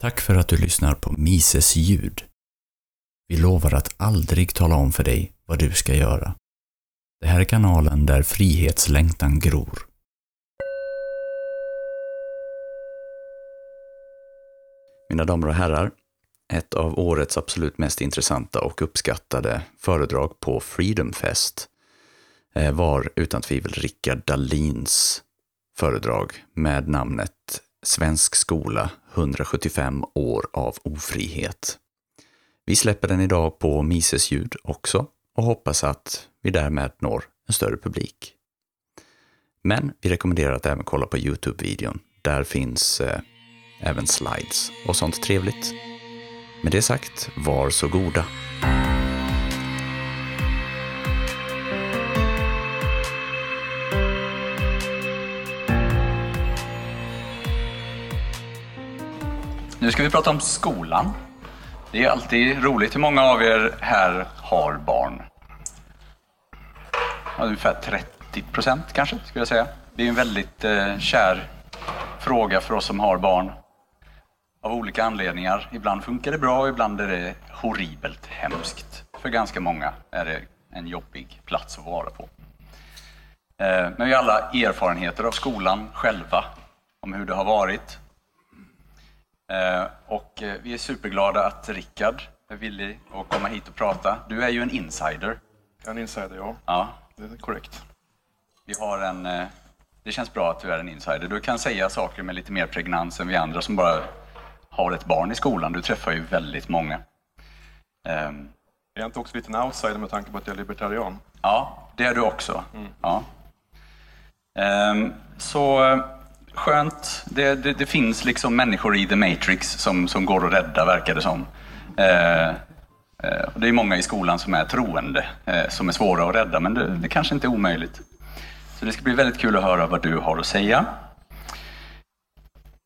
Tack för att du lyssnar på Mises ljud. Vi lovar att aldrig tala om för dig vad du ska göra. Det här är kanalen där frihetslängtan gror. Mina damer och herrar, ett av årets absolut mest intressanta och uppskattade föredrag på Freedom Fest eh, var utan tvivel Rickard Dahlins föredrag med namnet Svensk skola 175 år av ofrihet. Vi släpper den idag på Mises ljud också och hoppas att vi därmed når en större publik. Men vi rekommenderar att även kolla på Youtube-videon. Där finns eh, även slides och sånt trevligt. Med det sagt, var så goda. Nu ska vi prata om skolan. Det är alltid roligt. Hur många av er här har barn? Ungefär 30 procent kanske, skulle jag säga. Det är en väldigt eh, kär fråga för oss som har barn. Av olika anledningar. Ibland funkar det bra, ibland är det horribelt hemskt. För ganska många är det en jobbig plats att vara på. Eh, men vi har alla erfarenheter av skolan själva, om hur det har varit. Eh, och eh, vi är superglada att Rickard är villig att komma hit och prata. Du är ju en insider. En insider, ja. Ja, Det är korrekt. vi har en, eh, det känns bra att du är en insider. Du kan säga saker med lite mer pregnans än vi andra som bara har ett barn i skolan. Du träffar ju väldigt många. Ehm, Är jag inte också lite en outsider med tanke på att jag är libertarian? Ja, det är du också. Ja. Ehm, så skönt. Det, det, det finns liksom människor i The Matrix som, som går att rädda, verkar det som. Eh, eh, och det är många i skolan som är troende, eh, som är svåra att rädda, men det, det kanske inte är omöjligt. Så det ska bli väldigt kul att höra vad du har att säga.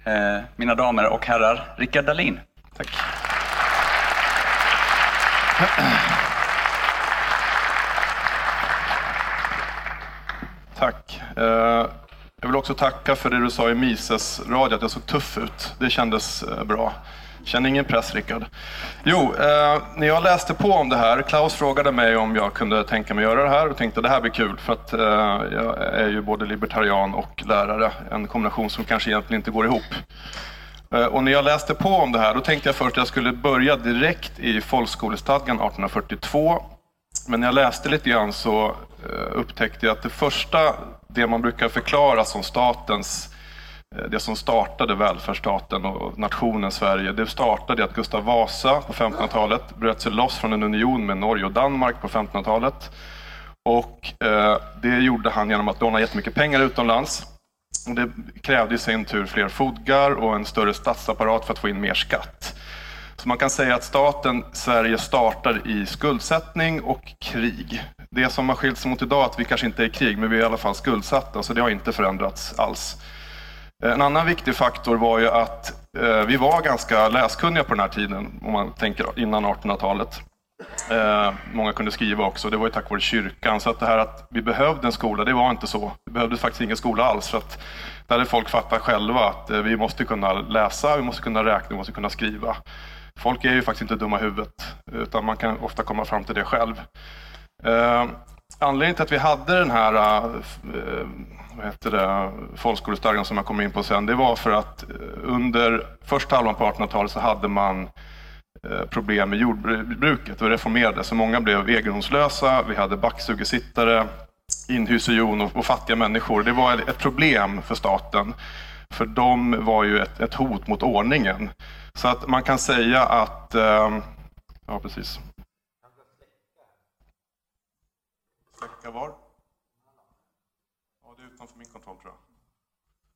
Eh, mina damer och herrar, Rickard Dahlin. Tack. Tack. Eh, jag vill också tacka för det du sa i Mises radio, att jag såg tuff ut. Det kändes eh, bra. Känner ingen press, Rickard. Jo, eh, när jag läste på om det här, Klaus frågade mig om jag kunde tänka mig göra det här och tänkte det här blir kul för att eh, jag är ju både libertarian och lärare. En kombination som kanske egentligen inte går ihop. Eh, Och när jag läste på om det här, då tänkte jag först att jag skulle börja direkt i folkskolestadgan 1842. Men när jag läste lite grann så eh, upptäckte jag att det första, det man brukar förklara som statens, eh, det som startade välfärdsstaten och nationen Sverige, det startade i att Gustav Vasa på 1500-talet bröt sig loss från en union med Norge och Danmark på 1500-talet. Och eh, det gjorde han genom att låna jättemycket pengar utomlands. Och det krävde i sin tur fler fodgar och en större statsapparat för att få in mer skatt. Så man kan säga att staten Sverige startar i skuldsättning och krig. Det som har skilts mot idag är att vi kanske inte är i krig, men vi är i alla fall skuldsatta, så det har inte förändrats alls. En annan viktig faktor var ju att eh, vi var ganska läskunniga på den här tiden, om man tänker innan 1800-talet. Eh, många kunde skriva också, det var ju tack vare kyrkan. Så att det här att vi behövde en skola, det var inte så. Vi behövde faktiskt ingen skola alls. För att där hade folk fattat själva att eh, vi måste kunna läsa, vi måste kunna räkna, vi måste kunna skriva. Folk är ju faktiskt inte dumma i huvudet, utan man kan ofta komma fram till det själv. Eh, anledningen till att vi hade den här eh, eh, vad heter det, folkskolestadgan som jag kommer in på sen, det var för att under första halvan på 1800-talet så hade man problem med jordbruket. Det reformerades, så många blev egendomslösa. Vi hade backstugesittare, inhysejon och, och fattiga människor. Det var ett problem för staten. För de var ju ett, ett hot mot ordningen. Så att man kan säga att... Ja, precis. Släcka var? Ja, det är utanför min kontroll tror jag.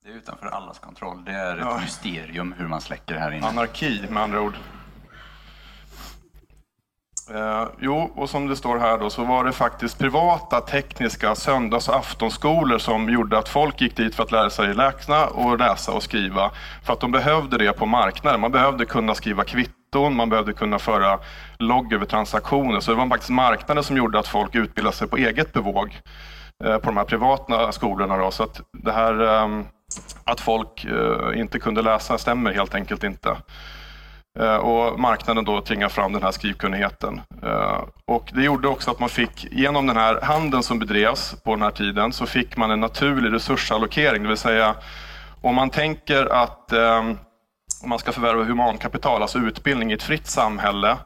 Det är utanför allas kontroll. Det är ett Ja. mysterium hur man släcker här inne. Anarki med andra ord. Eh, jo, och som det står här då så var det faktiskt privata tekniska söndags och aftonskolor som gjorde att folk gick dit för att lära sig läsa och läsa och skriva. För att de behövde det på marknaden. Man behövde kunna skriva kvitton, man behövde kunna föra logg över transaktioner. Så det var faktiskt marknaden som gjorde att folk utbildade sig på eget bevåg eh, på de här privata skolorna. Då. Så att det här eh, att folk eh, inte kunde läsa stämmer helt enkelt inte. Och marknaden då tvingar fram den här skrivkunnigheten. Och det gjorde också att man fick, genom den här handeln som bedrevs på den här tiden, så fick man en naturlig resursallokering. Det vill säga, om man tänker att om man ska förvärva humankapital, alltså utbildning i ett fritt samhälle,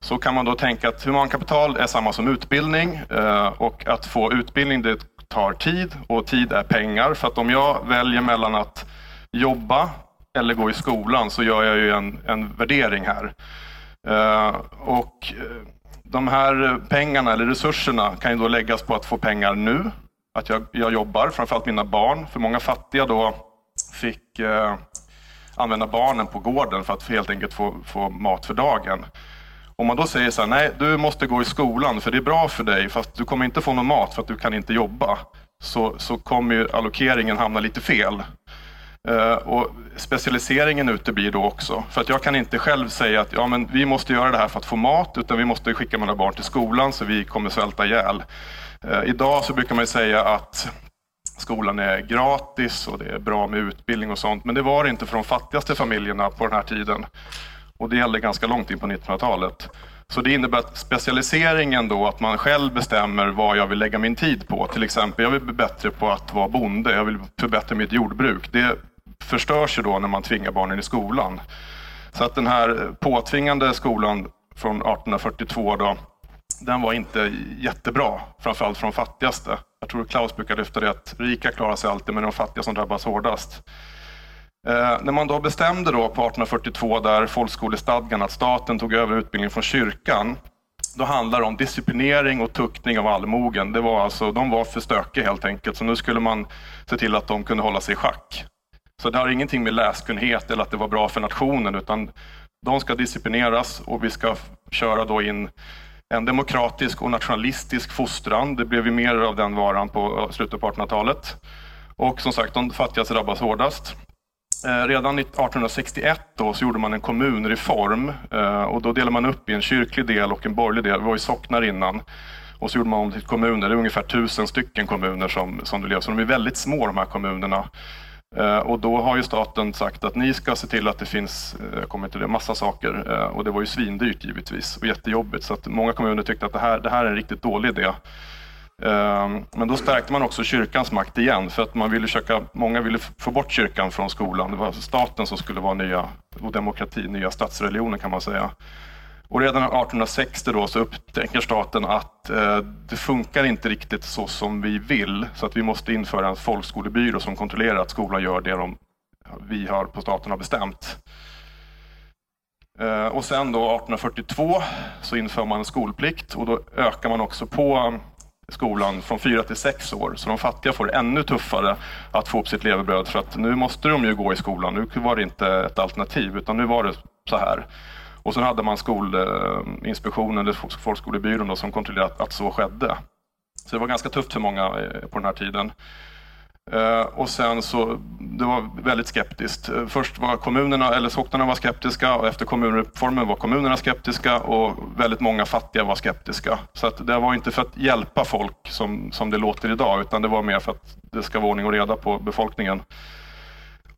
så kan man då tänka att humankapital är samma som utbildning eh, och att få utbildning det tar tid och tid är pengar. För att om jag väljer mellan att jobba eller gå i skolan så gör jag ju en, en värdering här. Eh, och eh, de här pengarna eller resurserna kan ju då läggas på att få pengar nu. Att jag, jag jobbar, framförallt mina barn. För många fattiga då fick använda barnen på gården för att helt enkelt få, få mat för dagen. Om man då säger så här, nej du måste gå i skolan för det är bra för dig fast du kommer inte få någon mat för att du kan inte jobba. Så, så kommer ju allokeringen hamna lite fel. Uh, och specialiseringen uteblir då också. För att jag kan inte själv säga att ja, men vi måste göra det här för att få mat, utan vi måste skicka våra barn till skolan så vi kommer svälta ihjäl. Uh, idag så brukar man säga att skolan är gratis och det är bra med utbildning och sånt. Men det var det inte för de fattigaste familjerna på den här tiden. Och det gällde ganska långt in på 1900-talet. Så det innebär att specialiseringen då, att man själv bestämmer vad jag vill lägga min tid på. Till exempel, jag vill bli bättre på att vara bonde, jag vill förbättra mitt jordbruk. Det förstörs ju då när man tvingar barnen i skolan. Så att den här påtvingande skolan från 1842 då, den var inte jättebra, framförallt för de fattigaste. Jag tror Klaus brukar lyfta det att rika klarar sig alltid, men de fattiga som drabbas hårdast. Eh, när man då bestämde då på 1842 där folkskolestadgan att staten tog över utbildningen från kyrkan, då handlar det om disciplinering och tuktning av allmogen. Det var alltså, de var för stökiga helt enkelt, så nu skulle man se till att de kunde hålla sig i schack. Så det har ingenting med läskunnighet eller att det var bra för nationen, utan de ska disciplineras och vi ska köra då in en demokratisk och nationalistisk fostran. Det blev ju mer av den varan på eh, slutet på 1800-talet. Och som sagt, de fattigaste drabbas hårdast. Eh, redan 1861 då, så gjorde man en kommunreform eh, och då delade man upp i en kyrklig del och en borgerlig del. Det var ju socknar innan. Och så gjorde man om till kommuner. Det är ungefär tusen stycken kommuner som, som det lever. Så de är väldigt små de här kommunerna. Eh, och då har ju staten sagt att ni ska se till att det finns, eh, jag kommer inte det, massa saker. Eh, och det var ju svindyrt givetvis och jättejobbigt. Så att många kommuner tyckte att det här, det här är en riktigt dålig idé. Men då stärkte man också kyrkans makt igen för att man ville försöka, många ville få bort kyrkan från skolan. Det var staten som skulle vara nya, och demokrati, nya statsreligionen kan man säga. Och redan 1860 då så upptäcker staten att eh, det funkar inte riktigt så som vi vill. Så att vi måste införa en folkskolebyrå som kontrollerar att skolan gör det de, vi har på staten har bestämt. Eh, och sen då 1842 så inför man en skolplikt och då ökar man också på eh, skolan från fyra till sex år. Så de fattiga får ännu tuffare att få upp sitt levebröd för att nu måste de ju gå i skolan. Nu var det inte ett alternativ utan nu var det så här. Och sen hade man Skolinspektionen, eller Folkskolebyrån, då, som kontrollerade att så skedde. Så det var ganska tufft för många eh, på den här tiden. Eh, och sen så, det var väldigt skeptiskt. Först var kommunerna, eller socknarna var skeptiska och efter kommunreformen var kommunerna skeptiska och väldigt många fattiga var skeptiska. Så att det var inte för att hjälpa folk som, som det låter idag utan det var mer för att det ska vara ordning och reda på befolkningen.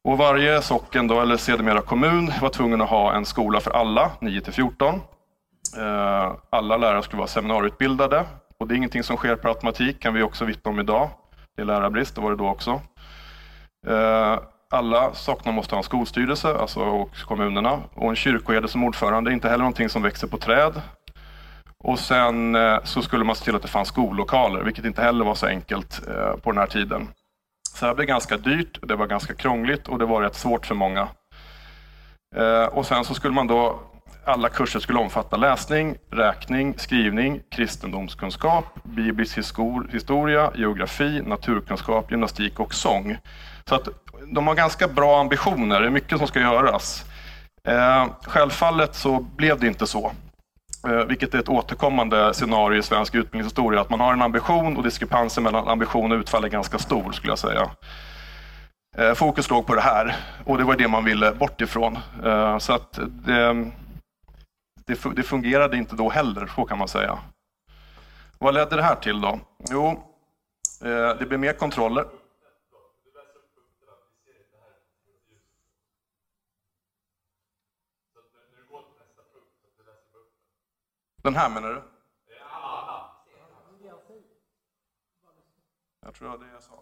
Och varje socken, då, eller sedermera kommun, var tvungen att ha en skola för alla, 9 till 14. Eh, alla lärare skulle vara seminarieutbildade och det är ingenting som sker per automatik, kan vi också vittna om idag. Det är lärarbrist, det var det då också. Eh, alla socknar måste ha en skolstyrelse, alltså och kommunerna, och en kyrkoherde som ordförande. Inte heller någonting som växer på träd. Och sen eh, så skulle man se till att det fanns skollokaler, vilket inte heller var så enkelt på den här tiden. Så det blev ganska dyrt, det var ganska krångligt och det var rätt svårt för många. Eh, och sen så skulle man då alla kurser skulle omfatta läsning, räkning, skrivning, kristendomskunskap, biblisk historia, geografi, naturkunskap, gymnastik och sång. Så att de har ganska bra ambitioner, det är mycket som ska göras. Eh, självfallet så blev det inte så. Eh, vilket är ett återkommande scenario i svensk utbildningshistoria, att man har en ambition och diskrepansen mellan ambition och utfall är ganska stor skulle jag säga. Eh, fokus låg på det här och det var det man ville bort ifrån. Eh, så att det, det, fungerade inte då heller, så kan man säga. Vad ledde det här till då? Jo, det blev mer kontroller. Den här menar du? Jag tror det jag sa.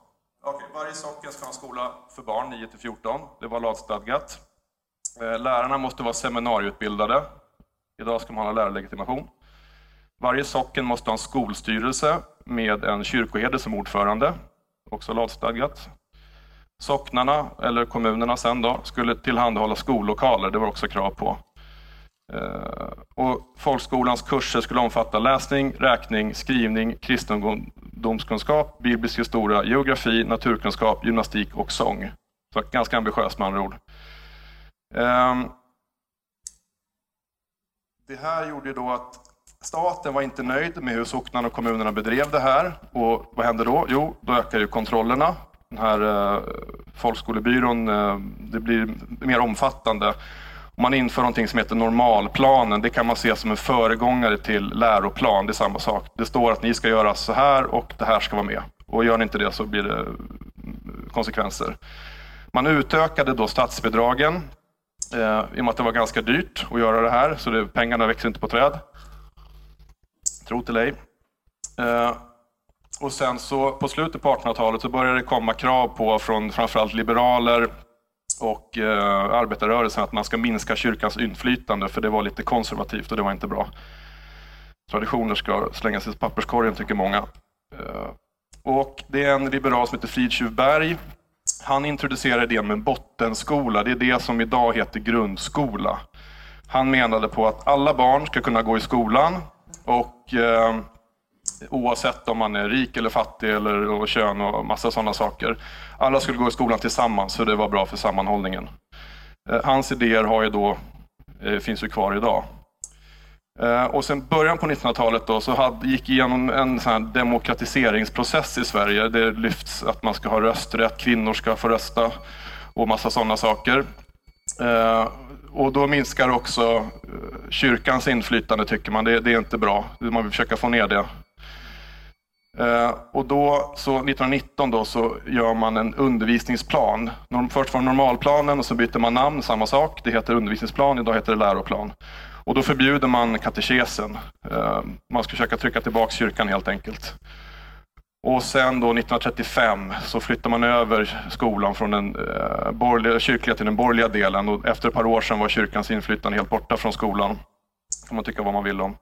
Okej, varje socken ska ha en skola för barn 9 till 14. Det var lagstadgat. Eh, Lärarna måste vara seminarieutbildade. Idag ska man ha lärarlegitimation. Varje socken måste ha en skolstyrelse med en kyrkoherde som ordförande. Också lagstadgat. Socknarna, eller kommunerna sen då, skulle tillhandahålla skollokaler. Det var också krav på. Eh, och folkskolans kurser skulle omfatta läsning, räkning, skrivning, kristendomskunskap, biblisk historia, geografi, naturkunskap, gymnastik och sång. Så ganska ambitiöst med andra ord. Ehm, det här gjorde då att staten var inte nöjd med hur socknarna och kommunerna bedrev det här. Och vad hände då? Jo, då ökar ju kontrollerna. Den här eh, folkskolebyrån, eh, det blir mer omfattande. Man inför någonting som heter normalplanen. Det kan man se som en föregångare till läroplan. Det är samma sak. Det står att ni ska göra så här och det här ska vara med. Och gör ni inte det så blir det konsekvenser. Man utökade då statsbidragen eh, i och med att det var ganska dyrt att göra det här. Så det, pengarna växer inte på träd. Tro till ej. Eh, och sen så på slutet på 1800-talet så började det komma krav på från framförallt liberaler och eh, arbetarrörelsen att man ska minska kyrkans inflytande för det var lite konservativt och det var inte bra. Traditioner ska slängas i papperskorgen tycker många. Eh, och det är en liberal som heter Fridtjuv Berg. Han introducerade idén med en bottenskola. Det är det som idag heter grundskola. Han menade på att alla barn ska kunna gå i skolan och eh, oavsett om man är rik eller fattig eller och kön och massa sådana saker. Alla skulle gå i skolan tillsammans så det var bra för sammanhållningen. Eh, hans idéer har ju då, eh, finns ju kvar idag. Eh, och sen början på 1900-talet då, så hade, gick igenom en sån här demokratiseringsprocess i Sverige. Det lyfts att man ska ha rösträtt, kvinnor ska få rösta och massa sådana saker. Och då minskar också kyrkans inflytande tycker man. Det, det är inte bra. Man vill försöka få ner det. Eh, och då, så 1919 då, så gör man en undervisningsplan. Först var det normalplanen och så byter man namn, samma sak. Det heter undervisningsplan, idag heter det läroplan. Och då förbjuder man katekesen. Eh, man ska försöka trycka tillbaka kyrkan helt enkelt. Och sen då 1935 så flyttar man över skolan från den eh, borgerliga, kyrkliga till den borgerliga delen. Och efter ett par år sedan var kyrkans inflytande helt borta från skolan. kan man tycka vad man vill om.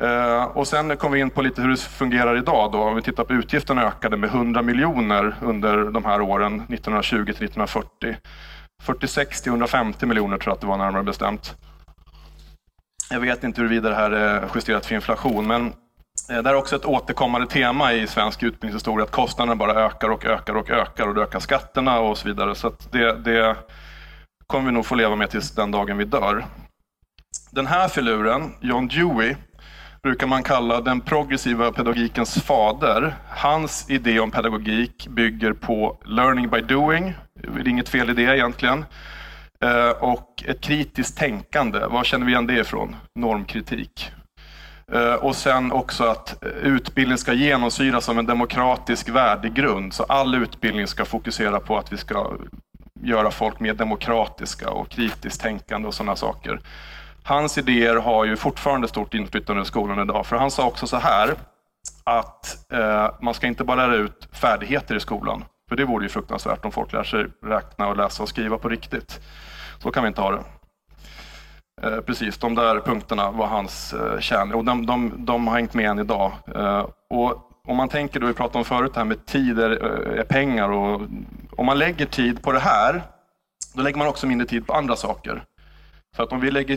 Eh, och sen kom vi in på lite hur det fungerar idag. Då. Om vi tittar på utgifterna ökade med 100 miljoner under de här åren 1920 till 1940. 46 till 150 miljoner tror jag att det var närmare bestämt. Jag vet inte huruvida det här är justerat för inflation, men eh, det är också ett återkommande tema i svensk utbildningshistoria att kostnaderna bara ökar och ökar och ökar och det ökar skatterna och så vidare. Så att det, det kommer vi nog få leva med tills den dagen vi dör. Den här filuren, John Dewey, brukar man kalla den progressiva pedagogikens fader. Hans idé om pedagogik bygger på learning by doing. Det är inget fel i det egentligen. Eh, och ett kritiskt tänkande. Var känner vi igen det ifrån? Normkritik. Eh, och sen också att utbildning ska genomsyras av en demokratisk värdegrund. Så all utbildning ska fokusera på att vi ska göra folk mer demokratiska och kritiskt tänkande och sådana saker. Hans idéer har ju fortfarande stort inflytande i skolan idag. För han sa också så här att eh, man ska inte bara lära ut färdigheter i skolan. För det vore ju fruktansvärt om folk lär sig räkna och läsa och skriva på riktigt. Så kan vi inte ha det. Eh, precis, de där punkterna var hans eh, kärn och de, de, de har hängt med än idag. Eh, och om man tänker, då vi pratade om förut, det här med tid är, eh, är pengar. Och om man lägger tid på det här, då lägger man också mindre tid på andra saker. Så att om vi lägger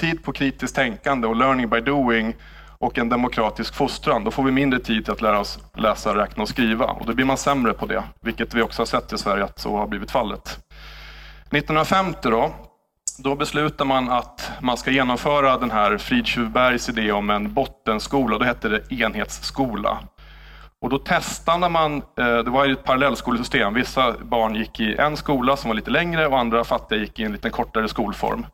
tid på kritiskt tänkande och learning by doing och en demokratisk fostran, då får vi mindre tid till att lära oss läsa, räkna och skriva. Och då blir man sämre på det, vilket vi också har sett i Sverige att så har blivit fallet. 1950 då, då beslutar man att man ska genomföra den här Fridtjuv Bergs idé om en bottenskola. Då hette det enhetsskola. Och då testade man, eh, det var ju ett parallellskolesystem. Vissa barn gick i en skola som var lite längre och andra fattiga gick i en lite kortare skolform.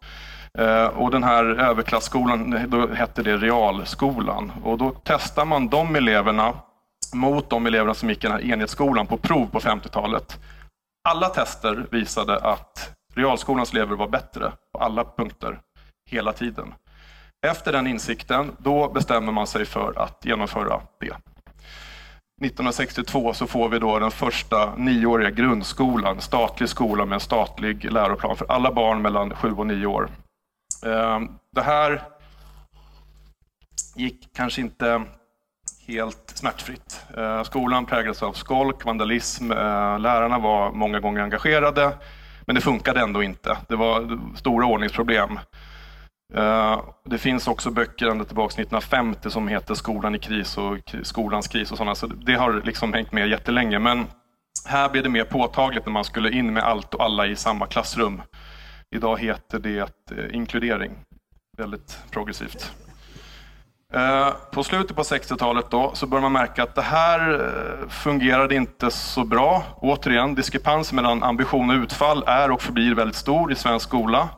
Eh, och den här överklassskolan, då hette det realskolan. Och då testade man de eleverna mot de eleverna som gick i den här enhetsskolan på prov på 50-talet. Alla tester visade att realskolans elever var bättre på alla punkter, hela tiden. Efter den insikten, då bestämmer man sig för att genomföra det. 1962 så får vi då den första nioåriga grundskolan, statlig skola med en statlig läroplan för alla barn mellan 7 och 9 år. Ehm, det här gick kanske inte helt smärtfritt. Ehm, skolan präglades av skolk, vandalism, ehm, lärarna var många gånger engagerade, men det funkade ändå inte. Det var stora ordningsproblem. Eh, det finns också böcker ända tillbaka 1950 som heter Skolan i kris och Skolans kris och sådana, så det har liksom hängt med jättelänge. Men här blev det mer påtagligt när man skulle in med allt och alla i samma klassrum. Idag heter det eh, inkludering. Väldigt progressivt. Eh, på slutet på 60-talet då, så börjar man märka att det här fungerade inte så bra. Återigen, diskrepansen mellan ambition och utfall är och förblir väldigt stor i svensk skola.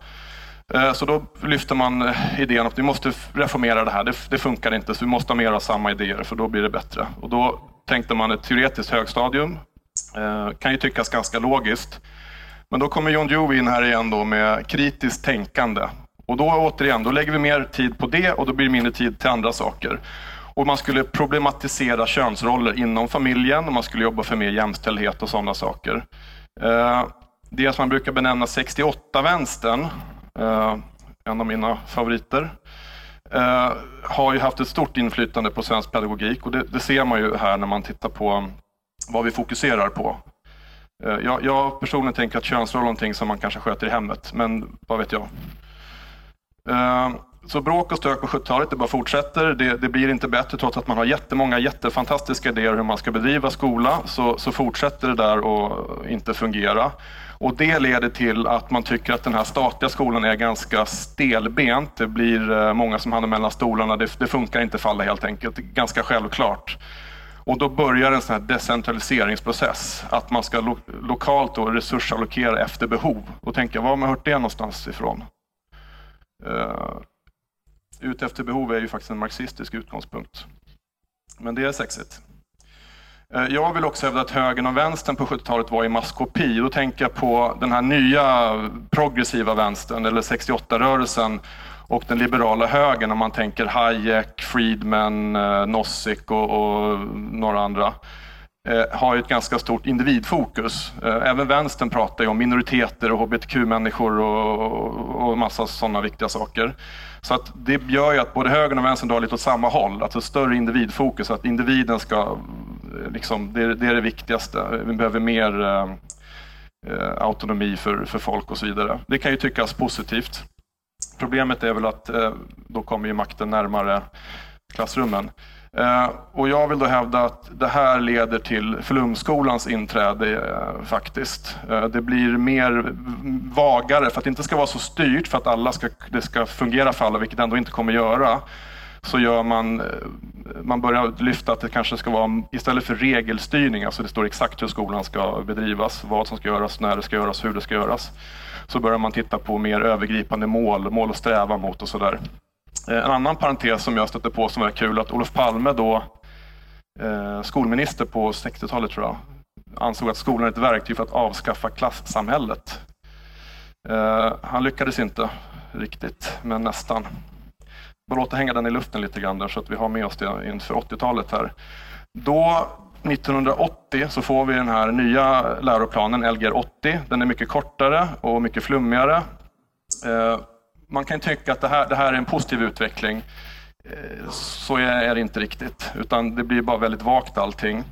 Eh, så då lyfter man eh, idén att vi måste reformera det här. Det, det funkar inte, så vi måste ha mer av samma idéer, för då blir det bättre. Och då tänkte man ett teoretiskt högstadium. Eh, kan ju tyckas ganska logiskt. Men då kommer John Dewey in här igen då med kritiskt tänkande. Och då återigen, då lägger vi mer tid på det och då blir det mindre tid till andra saker. Och man skulle problematisera könsroller inom familjen och man skulle jobba för mer jämställdhet och sådana saker. Det som man brukar benämna 68-vänstern, Eh, en av mina favoriter, eh, har ju haft ett stort inflytande på svensk pedagogik och det, det ser man ju här när man tittar på vad vi fokuserar på. Eh, jag, jag personligen tänker att könsroll är någonting som man kanske sköter i hemmet, men vad vet jag. Eh, så bråk och stök på 70-talet, det bara fortsätter. Det, det, blir inte bättre trots att man har jättemånga jättefantastiska idéer hur man ska bedriva skola. Så, så fortsätter det där och inte fungera. Och det leder till att man tycker att den här statliga skolan är ganska stelbent. Det blir eh, många som hamnar mellan stolarna. Det, det funkar inte för alla helt enkelt. Ganska självklart. Och då börjar en sån här decentraliseringsprocess. Att man ska lo lokalt då resursallokera efter behov. Då tänker jag, var har man hört det någonstans ifrån? Uh, ut efter behov är ju faktiskt en marxistisk utgångspunkt. Men det är sexigt. Eh, jag vill också hävda att högern och vänstern på 70-talet var i maskopi. Då tänker jag på den här nya progressiva vänstern, eller 68-rörelsen, och den liberala högern, om man tänker Hayek, Friedman, eh, Nozick och, och några andra, Eh, har ett ganska stort individfokus. Eh, även vänstern pratar ju om minoriteter och hbtq-människor och, och massa sådana viktiga saker. Så att det gör ju att både högern och vänstern drar lite åt samma håll, alltså större individfokus, att individen ska, eh, liksom, det, det är det viktigaste. Vi behöver mer eh, autonomi för, för folk och så vidare. Det kan ju tyckas positivt. Problemet är väl att eh, då kommer ju makten närmare klassrummen. Eh, och jag vill då hävda att det här leder till flumskolans inträde eh, faktiskt. Eh, det blir mer vagare för att det inte ska vara så styrt för att alla ska, det ska fungera för alla, vilket det ändå inte kommer göra. Så gör man, man börjar lyfta att det kanske ska vara istället för regelstyrning, alltså det står exakt hur skolan ska bedrivas, vad som ska göras, när det ska göras, hur det ska göras så börjar man titta på mer övergripande mål, mål att sträva mot och sådär. Eh, en annan parentes som jag stötte på som var kul, att Olof Palme då, eh, skolminister på 60-talet tror jag, ansåg att skolan är ett verktyg för att avskaffa klassamhället. Eh, han lyckades inte riktigt, men nästan. Bara låta hänga den i luften lite grann där, så att vi har med oss det inför 80-talet här. Då 1980 så får vi den här nya läroplanen Lgr 80. Den är mycket kortare och mycket flummigare. Man kan tycka att det här, det här är en positiv utveckling. Eh, så är det inte riktigt, utan det blir bara väldigt vagt allting.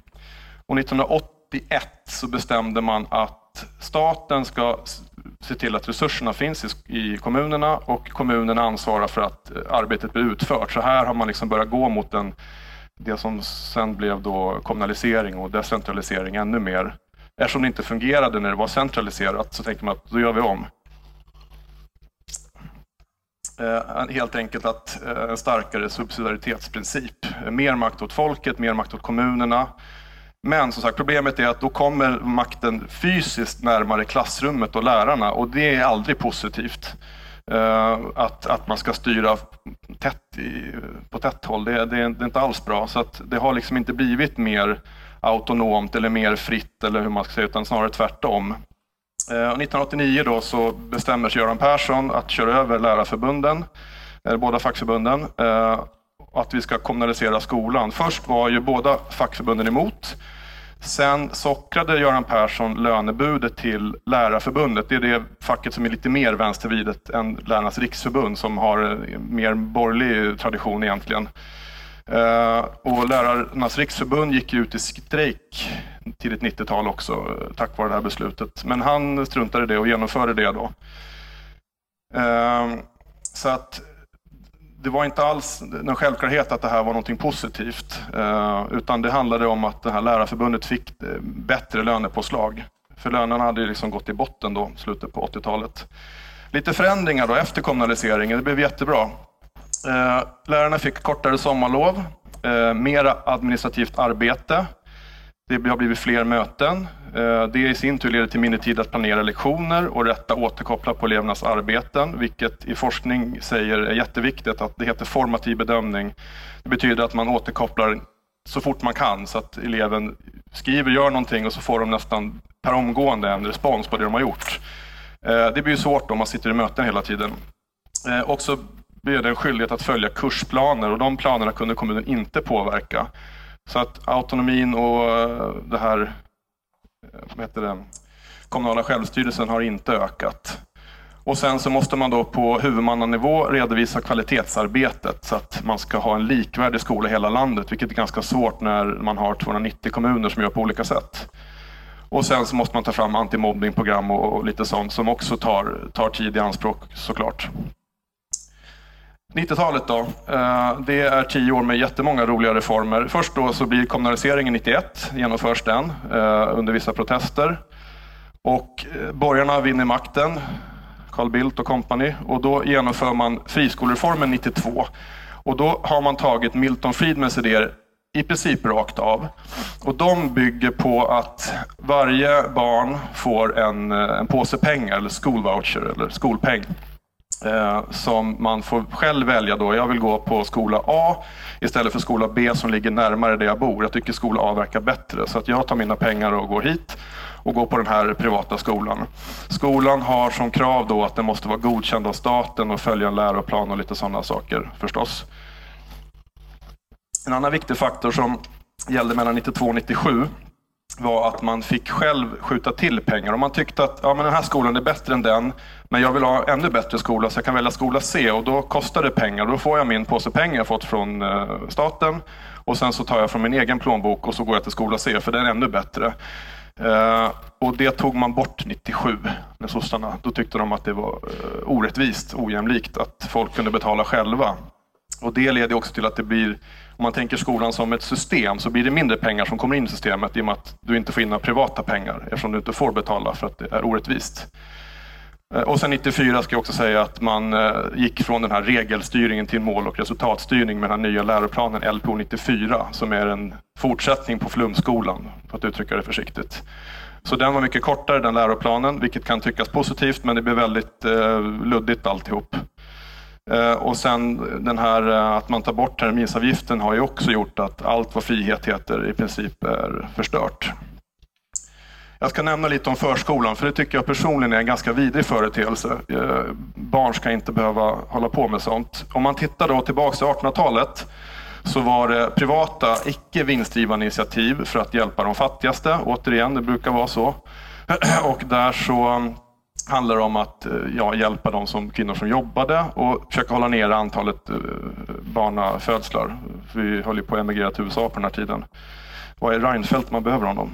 Och 1981 så bestämde man att staten ska se till att resurserna finns i kommunerna och kommunerna ansvarar för att eh, arbetet blir utfört. Så här har man liksom börjat gå mot en det som sen blev då kommunalisering och decentralisering ännu mer. Eftersom det inte fungerade när det var centraliserat så tänkte man att då gör vi om. Eh, helt enkelt att eh, en starkare subsidiaritetsprincip. Mer makt åt folket, mer makt åt kommunerna. Men som sagt, problemet är att då kommer makten fysiskt närmare klassrummet och lärarna och det är aldrig positivt. Eh, att, att man ska styra tätt i, på tätt håll, det, det, det, är inte alls bra. Så att det har liksom inte blivit mer autonomt eller mer fritt eller hur man ska säga, utan snarare tvärtom. Eh, 1989 då så bestämmer sig Göran Persson att köra över lärarförbunden. båda fackförbunden, eh, att vi ska kommunalisera skolan. Först var ju båda fackförbunden emot. Sen sockrade Göran Persson lönebudet till Lärarförbundet. Det är det facket som är lite mer vänstervridet än Lärarnas riksförbund som har eh, mer borgerlig tradition egentligen. Eh, och Lärarnas riksförbund gick ut i strejk tidigt 90-tal också eh, tack vare det här beslutet. Men han struntade i det och genomförde det då. Ehm, så att det var inte alls någon självklarhet att det här var något positivt. Eh, utan det handlade om att det här lärarförbundet fick bättre lönepåslag. För lönerna hade liksom gått i botten då, slutet på 80-talet. Lite förändringar då efter kommunaliseringen, det blev jättebra. Eh, lärarna fick kortare sommarlov, eh, mera administrativt arbete. Det har blivit fler möten. Eh, det i sin tur leder till mindre tid att planera lektioner och rätta återkoppla på elevernas arbeten, vilket i forskning säger är jätteviktigt. att Det heter formativ bedömning. Det betyder att man återkopplar så fort man kan så att eleven skriver, gör någonting och så får de nästan per omgående en respons på det de har gjort. Det blir svårt om man sitter i möten hela tiden. Också det en skyldighet att följa kursplaner och de planerna kunde kommunen inte påverka. Så att autonomin och eh, det här eh, vad heter det, kommunala självstyrelsen har inte ökat. Och sen så måste man då på huvudmannanivå redovisa kvalitetsarbetet så att man ska ha en likvärdig skola i hela landet, vilket är ganska svårt när man har 290 kommuner som gör på olika sätt. Och sen så måste man ta fram antimobbningprogram och lite sånt som också tar, tar tid i anspråk såklart. 90-talet då, eh, det är tio år med jättemånga roliga reformer. Först då så blir kommunaliseringen 91, genomförs den eh, under vissa protester. Och eh, borgarna vinner makten, Carl Bildt och kompani, och då genomför man friskolereformen 92. Och då har man tagit Milton Friedmans idéer i princip rakt av. Och de bygger på att varje barn får en, en påse pengar, eller skolvoucher, eller skolpeng Eh, som man får själv välja då. Jag vill gå på skola A istället för skola B som ligger närmare där jag bor. Jag tycker skola A verkar bättre så att jag tar mina pengar och går hit och går på den här privata skolan. Skolan har som krav då att den måste vara godkänd av staten och följa en läroplan och lite sådana saker förstås. En annan viktig faktor som gällde mellan 92 och 97 var att man fick själv skjuta till pengar. Om man tyckte att ja, men den här skolan är bättre än den, men jag vill ha ännu bättre skola så jag kan välja skola C och då kostar det pengar. Då får jag min påse pengar jag fått från eh, staten och sen så tar jag från min egen plånbok och så går jag till skola C för den är ännu bättre. Uh, och det tog man bort 97 med sossarna. Då tyckte de att det var uh, orättvist, ojämlikt att folk kunde betala själva. Och det leder också till att det blir om man tänker skolan som ett system så blir det mindre pengar som kommer in i systemet i och med att du inte får in några privata pengar eftersom du inte får betala för att det är orättvist. Eh, och sen 94 ska jag också säga att man eh, gick från den här regelstyrningen till mål och resultatstyrning med den nya läroplanen LPO 94 som är en fortsättning på flumskolan, för att uttrycka det försiktigt. Så den var mycket kortare, den läroplanen, vilket kan tyckas positivt men det blev väldigt eh, luddigt alltihop. Eh, och sen den här eh, att man tar bort terminsavgiften har ju också gjort att allt vad frihet heter i princip är förstört. Jag ska nämna lite om förskolan, för det tycker jag personligen är en ganska vidrig företeelse. Eh, barn ska inte behöva hålla på med sånt. Om man tittar då tillbaka till 1800-talet så var det privata, icke vinstdrivande initiativ för att hjälpa de fattigaste. Återigen, det brukar vara så. Och där så handlar om att eh, ja, hjälpa de som, kvinnor som jobbade och försöka hålla ner antalet eh, barnafödslar. Vi höll ju på att emigrera till USA på den här tiden. Vad är Reinfeldt man behöver honom?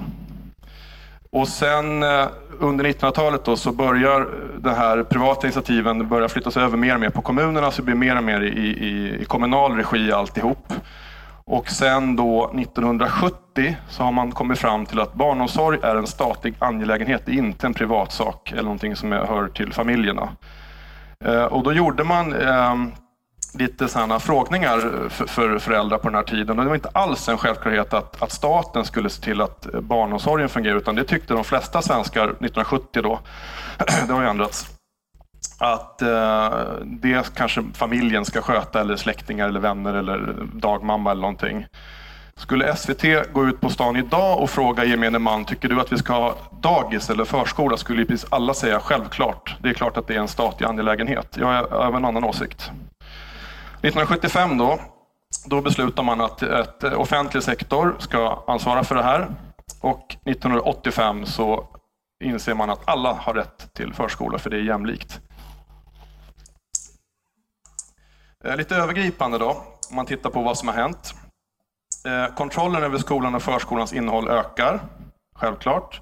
Och sen eh, under 1900-talet så börjar eh, de här privata initiativen börja flyttas över mer och mer på kommunerna, så det blir mer och mer i, i, i kommunal regi alltihop. Och sen då 1970 så har man kommit fram till att barnomsorg är en statlig angelägenhet, det är inte en privat sak eller någonting som hör till familjerna. Eh, och då gjorde man ehm, lite sådana frågningar för, föräldrar på den här tiden. Och det var inte alls en självklarhet att, att staten skulle se till att barnomsorgen fungerar, utan det tyckte de flesta svenskar 1970 då. det har ju ändrats att eh, det kanske familjen ska sköta eller släktingar eller vänner eller dagmamma eller någonting. Skulle SVT gå ut på stan idag och fråga gemene man, tycker du att vi ska ha dagis eller förskola? Skulle precis alla säga självklart. Det är klart att det är en statlig angelägenhet. Jag har en annan åsikt. 1975 då, då beslutar man att ett offentlig sektor ska ansvara för det här. Och 1985 så inser man att alla har rätt till förskola för det är jämlikt. Eh, Eh, lite övergripande då, om man tittar på vad som har hänt. Eh, kontrollen över skolan och förskolans innehåll ökar, självklart.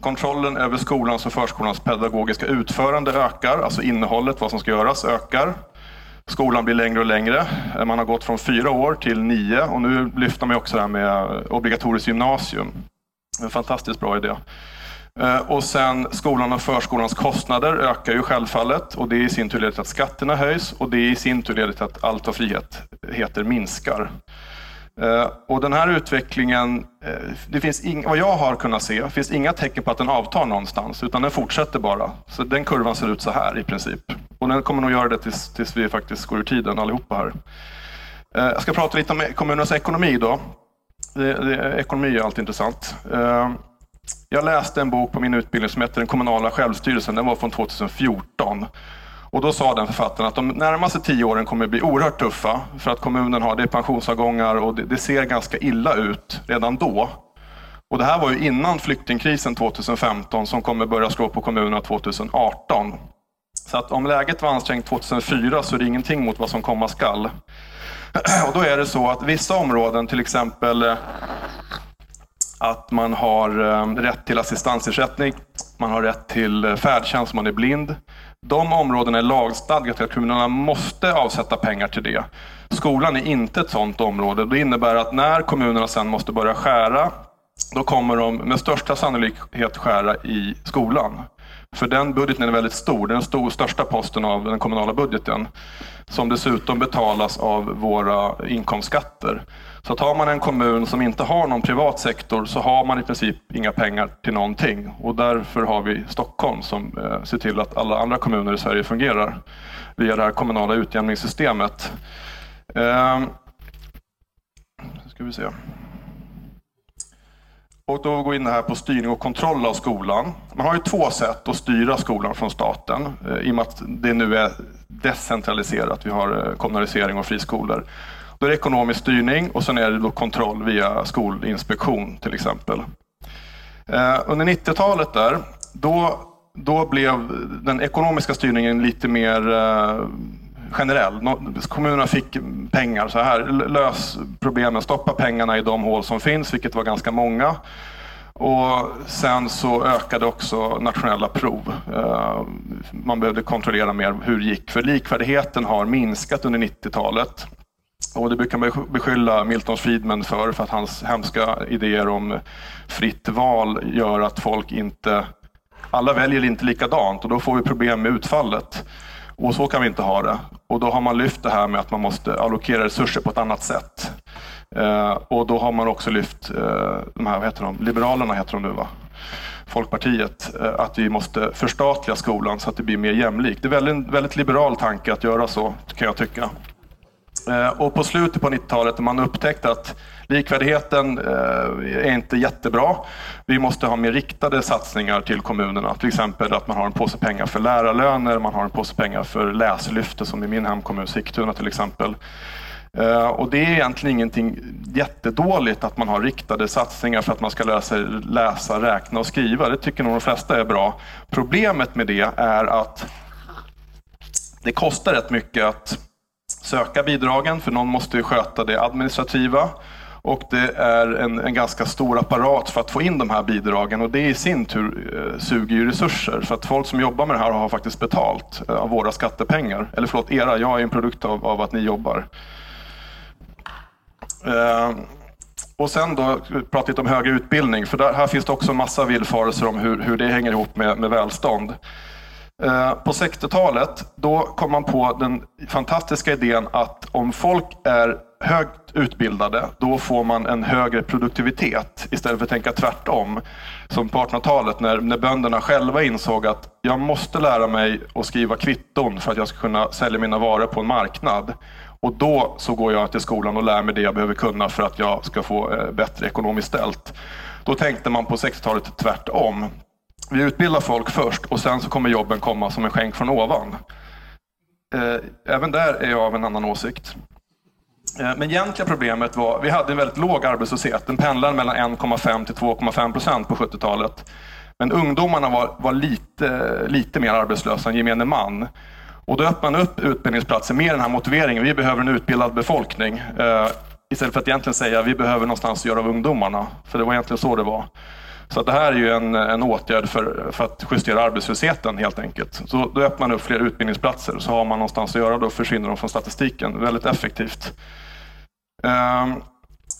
Kontrollen över skolans och förskolans pedagogiska utförande ökar, alltså innehållet, vad som ska göras, ökar. Skolan blir längre och längre. Eh, man har gått från fyra år till nio och nu lyfter man också det här med obligatoriskt gymnasium. En fantastiskt bra idé. Eh, och sen skolan och förskolans kostnader ökar ju självfallet och det i sin tur leder till att skatterna höjs och det i sin tur leder till att allt vad frihet heter minskar. Eh, och den här utvecklingen, eh, det finns ing, vad jag har kunnat se, finns inga tecken på att den avtar någonstans, utan den fortsätter bara. Så den kurvan ser ut så här i princip. Och den kommer nog göra det tills, tills vi faktiskt går ur tiden allihopa här. Jag ska prata lite om e-, kommunernas ekonomi då. Det, det, ekonomi är alltid intressant. Jag läste en bok på min utbildning som heter Den kommunala självstyrelsen. Den var från 2014. Och då sa den författaren att de närmaste tio åren kommer att bli oerhört tuffa för att kommunen har det pensionsavgångar och det, det ser ganska illa ut redan då. Och det här var ju innan flyktingkrisen 2015 som kommer börja slå på kommunerna 2018. Så att om läget var ansträngt 2004 så är det ingenting mot vad som komma skall. Och då är det så att vissa områden, till exempel att man har eh, rätt till assistansersättning, man har rätt till eh, färdtjänst om man är blind. De områdena är lagstadgat att kommunerna måste avsätta pengar till det. Skolan är inte ett sådant område. Det innebär att när kommunerna sen måste börja skära, då kommer de med största sannolikhet skära i skolan. För den budgeten är väldigt stor. Den stor, största posten av den kommunala budgeten. Som dessutom betalas av våra inkomstskatter. Så att har man en kommun som inte har någon privat sektor så har man i princip inga pengar till någonting. Och därför har vi Stockholm som eh, ser till att alla andra kommuner i Sverige fungerar via det här kommunala utjämningssystemet. Ehm, ska vi se. Och då går vi in här på styrning och kontroll av skolan. Man har ju två sätt att styra skolan från staten eh, i och med att det nu är decentraliserat. Vi har eh, kommunalisering och friskolor. Då är det ekonomisk styrning och sen är det då kontroll via skolinspektion till exempel. Eh, under 90-talet där, då, då blev den ekonomiska styrningen lite mer eh, generell. Kommunerna fick pengar så här, lös problemen, stoppa pengarna i de hål som finns, vilket var ganska många. Och sen så ökade också nationella prov. Eh, man behövde kontrollera mer hur det gick. För likvärdigheten har minskat under 90-talet. Och det brukar man beskylla Milton Friedman för, för att hans hemska idéer om fritt val gör att folk inte... Alla väljer inte likadant och då får vi problem med utfallet. Och så kan vi inte ha det. Och då har man lyft det här med att man måste allokera resurser på ett annat sätt. Eh, och då har man också lyft, eh, de här, vad heter de? Liberalerna heter de nu va? Folkpartiet, eh, att vi måste förstatliga skolan så att det blir mer jämlikt. Det är väldigt, väldigt liberal tanke att göra så, kan jag tycka. Eh, och på slutet på 90-talet när man upptäckte att likvärdigheten eh, är inte jättebra. Vi måste ha mer riktade satsningar till kommunerna. Till exempel att man har en påse pengar för lärarlöner, man har en påse pengar för läslyftet som i min hemkommun Sigtuna till exempel. Eh, och det är egentligen ingenting jättedåligt att man har riktade satsningar för att man ska lära sig läsa, räkna och skriva. Det tycker nog de flesta är bra. Problemet med det är att det kostar rätt mycket att söka bidragen, för någon måste ju sköta det administrativa. Och det är en, en, ganska stor apparat för att få in de här bidragen och det i sin tur eh, suger ju resurser. För att folk som jobbar med det här har faktiskt betalt eh, av våra skattepengar. Eller förlåt, era. Jag är en produkt av, av att ni jobbar. Eh, och sen då prata lite om högre utbildning. För där, här finns det också en massa villfarelser om hur, hur det hänger ihop med, med välstånd. Eh, på 60-talet då kom man på den fantastiska idén att om folk är högt utbildade, då får man en högre produktivitet istället för att tänka tvärtom. Som på 1800-talet när, när bönderna själva insåg att jag måste lära mig att skriva kvitton för att jag ska kunna sälja mina varor på en marknad. Och då så går jag till skolan och lär mig det jag behöver kunna för att jag ska få eh, bättre ekonomiskt ställt. Då tänkte man på 60-talet tvärtom vi utbildar folk först och sen så kommer jobben komma som en skänk från ovan. Eh, även där är jag av en annan åsikt. Eh, men egentliga problemet var, vi hade en väldigt låg arbetslöshet. Den pendlade mellan 1,5 till 2,5 procent på 70-talet. Men ungdomarna var, var lite, lite mer arbetslösa än gemene man. Och då öppnade man upp utbildningsplatser med den här motiveringen. Vi behöver en utbildad befolkning. Eh, istället för att egentligen säga vi behöver någonstans att göra av ungdomarna. För det var egentligen så det var. Så det här är ju en, en åtgärd för, för att justera arbetslösheten helt enkelt. Så då öppnar man upp fler utbildningsplatser så har man någonstans att göra. Då försvinner de från statistiken. Väldigt effektivt. Um,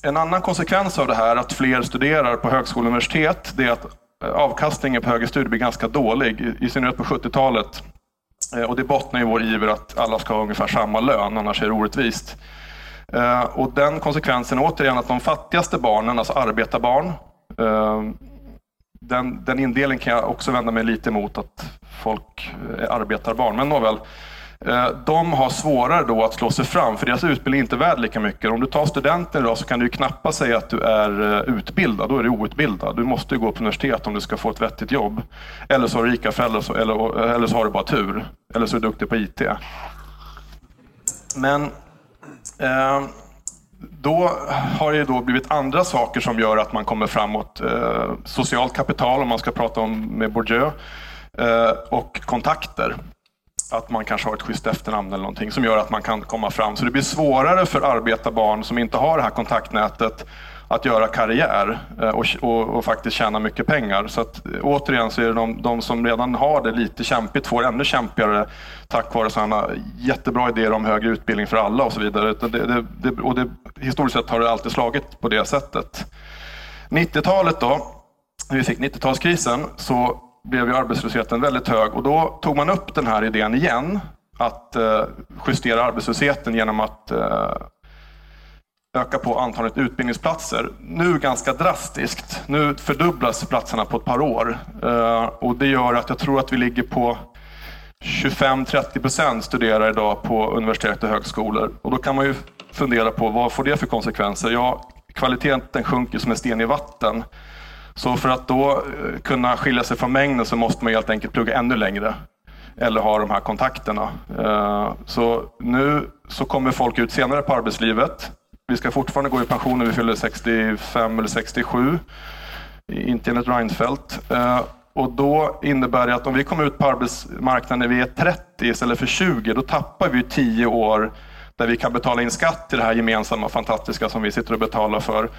en annan konsekvens av det här, att fler studerar på högskola och universitet, det är att eh, avkastningen på högre studier blir ganska dålig. I synnerhet på 70-talet. Eh, och det bottnar i vår iver att alla ska ha ungefär samma lön, annars är det orättvist. Eh, och den konsekvensen är återigen att de fattigaste barnen, alltså arbetarbarn, ehm, den, den indelningen kan jag också vända mig lite emot, att folk eh, är arbetarbarn. Men nåväl, eh, de har svårare då att slå sig fram, för deras utbildning är inte värd lika mycket. Om du tar studenten idag så kan du knappast säga att du är eh, utbildad, då är du outbildad. Du måste gå på universitet om du ska få ett vettigt jobb. Eller så har du rika föräldrar, eller, eller så har du bara tur. Eller så är du duktig på IT. Men eh, då har det då blivit andra saker som gör att man kommer framåt. Eh, socialt kapital, om man ska prata om med Bourdieu, eh, och kontakter. Att man kanske har ett schysst efternamn eller någonting som gör att man kan komma fram. Så det blir svårare för arbetarbarn som inte har det här kontaktnätet att göra karriär eh, och, och, och, faktiskt tjäna mycket pengar. Så att, eh, återigen så är det de, de, som redan har det lite kämpigt får ännu kämpigare tack vare sådana jättebra idéer om högre utbildning för alla och så vidare. Det, det, det, och det, historiskt sett har det alltid slagit på det sättet. 90-talet då, när vi fick 90-talskrisen, så blev ju arbetslösheten väldigt hög och då tog man upp den här idén igen att eh, justera arbetslösheten genom att öka på antalet utbildningsplatser. Nu ganska drastiskt. Nu fördubblas platserna på ett par år. Eh, och det gör att jag tror att vi ligger på 25-30 procent studerar idag på universitet och högskolor. Och då kan man ju fundera på vad får det för konsekvenser? Ja, kvaliteten sjunker som en sten i vatten. Så för att då eh, kunna skilja sig från mängden så måste man helt enkelt plugga ännu längre. Eller ha de här kontakterna. Eh, så nu så kommer folk ut senare på arbetslivet vi ska fortfarande gå i pension när vi fyller 65 eller 67. Inte enligt Reinfeldt. Eh, och då innebär det att om vi kommer ut på arbetsmarknaden när vi är 30 istället för 20, då tappar vi 10 år där vi kan betala in skatt till det här gemensamma fantastiska som vi sitter och betalar för.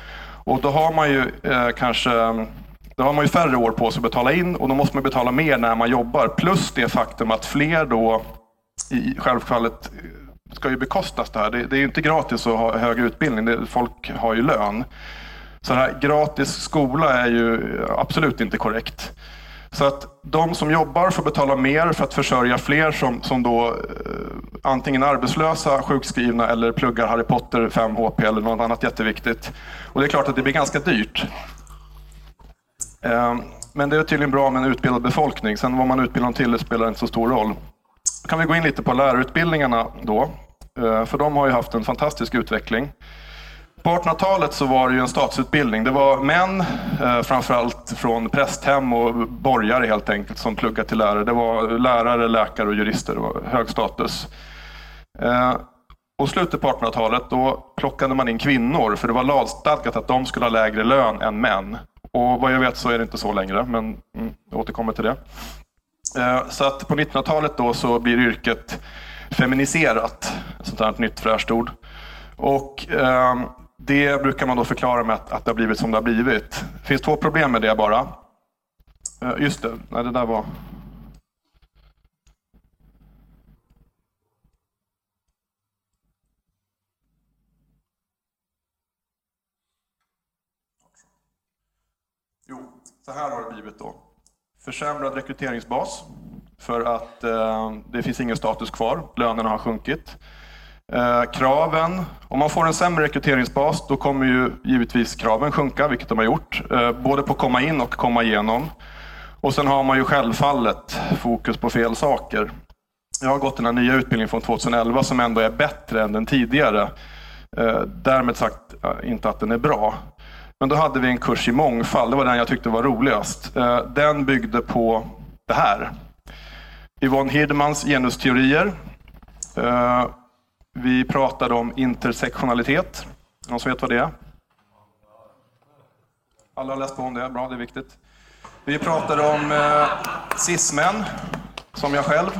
Och då har man ju eh, kanske då har man ju färre år på sig att betala in och då måste man betala mer när man jobbar. Plus det faktum att fler då i självfallet ska ju bekostas det här. Det, det är ju inte gratis att ha högre utbildning. Det, folk har ju lön. Så här, gratis skola är ju absolut inte korrekt. Så att de som jobbar får betala mer för att försörja fler som, som då eh, antingen är arbetslösa, sjukskrivna eller pluggar Harry Potter 5 HP eller något annat jätteviktigt. Och det är klart att det blir ganska dyrt. Eh, men det är tydligen bra med en utbildad befolkning. Sen vad man utbildar dem till spelar inte så stor roll kan vi gå in lite på lärarutbildningarna då. Eh, för de har ju haft en fantastisk utveckling. På 1800-talet så var det ju en statsutbildning. Det var män, eh, framförallt från prästhem och borgare helt enkelt, som pluggade till lärare. Det var lärare, läkare och jurister. Det var hög status. Eh, och slutet på 1800-talet då plockade man in kvinnor, för det var lagstadgat att de skulle ha lägre lön än män. Och vad jag vet så är det inte så längre, men mm, jag återkommer till det. Eh, så att på 1900-talet då så blir yrket feminiserat, ett sånt här nytt fräscht ord. Och eh, det brukar man då förklara med att, att det har blivit som det har blivit. Det finns två problem med det bara. Eh, just det, nej det där var... Jo, så här har det blivit då försämrad rekryteringsbas för att eh, det finns ingen status kvar. Lönerna har sjunkit. Eh, kraven, om man får en sämre rekryteringsbas då kommer ju givetvis kraven sjunka, vilket de har gjort. Eh, både på att komma in och komma igenom. Och sen har man ju självfallet fokus på fel saker. Jag har gått den här nya utbildningen från 2011 som ändå är bättre än den tidigare. Eh, därmed sagt inte att den är bra. Men då hade vi en kurs i mångfald. Det var den jag tyckte var roligast. Eh, den byggde på det här. Yvonne Hirdmans genusteorier. Eh, vi pratade om intersektionalitet. Någon som vet vad det är? Alla har läst på om det, bra, det är viktigt. Vi pratade om eh, cis-män, som jag själv.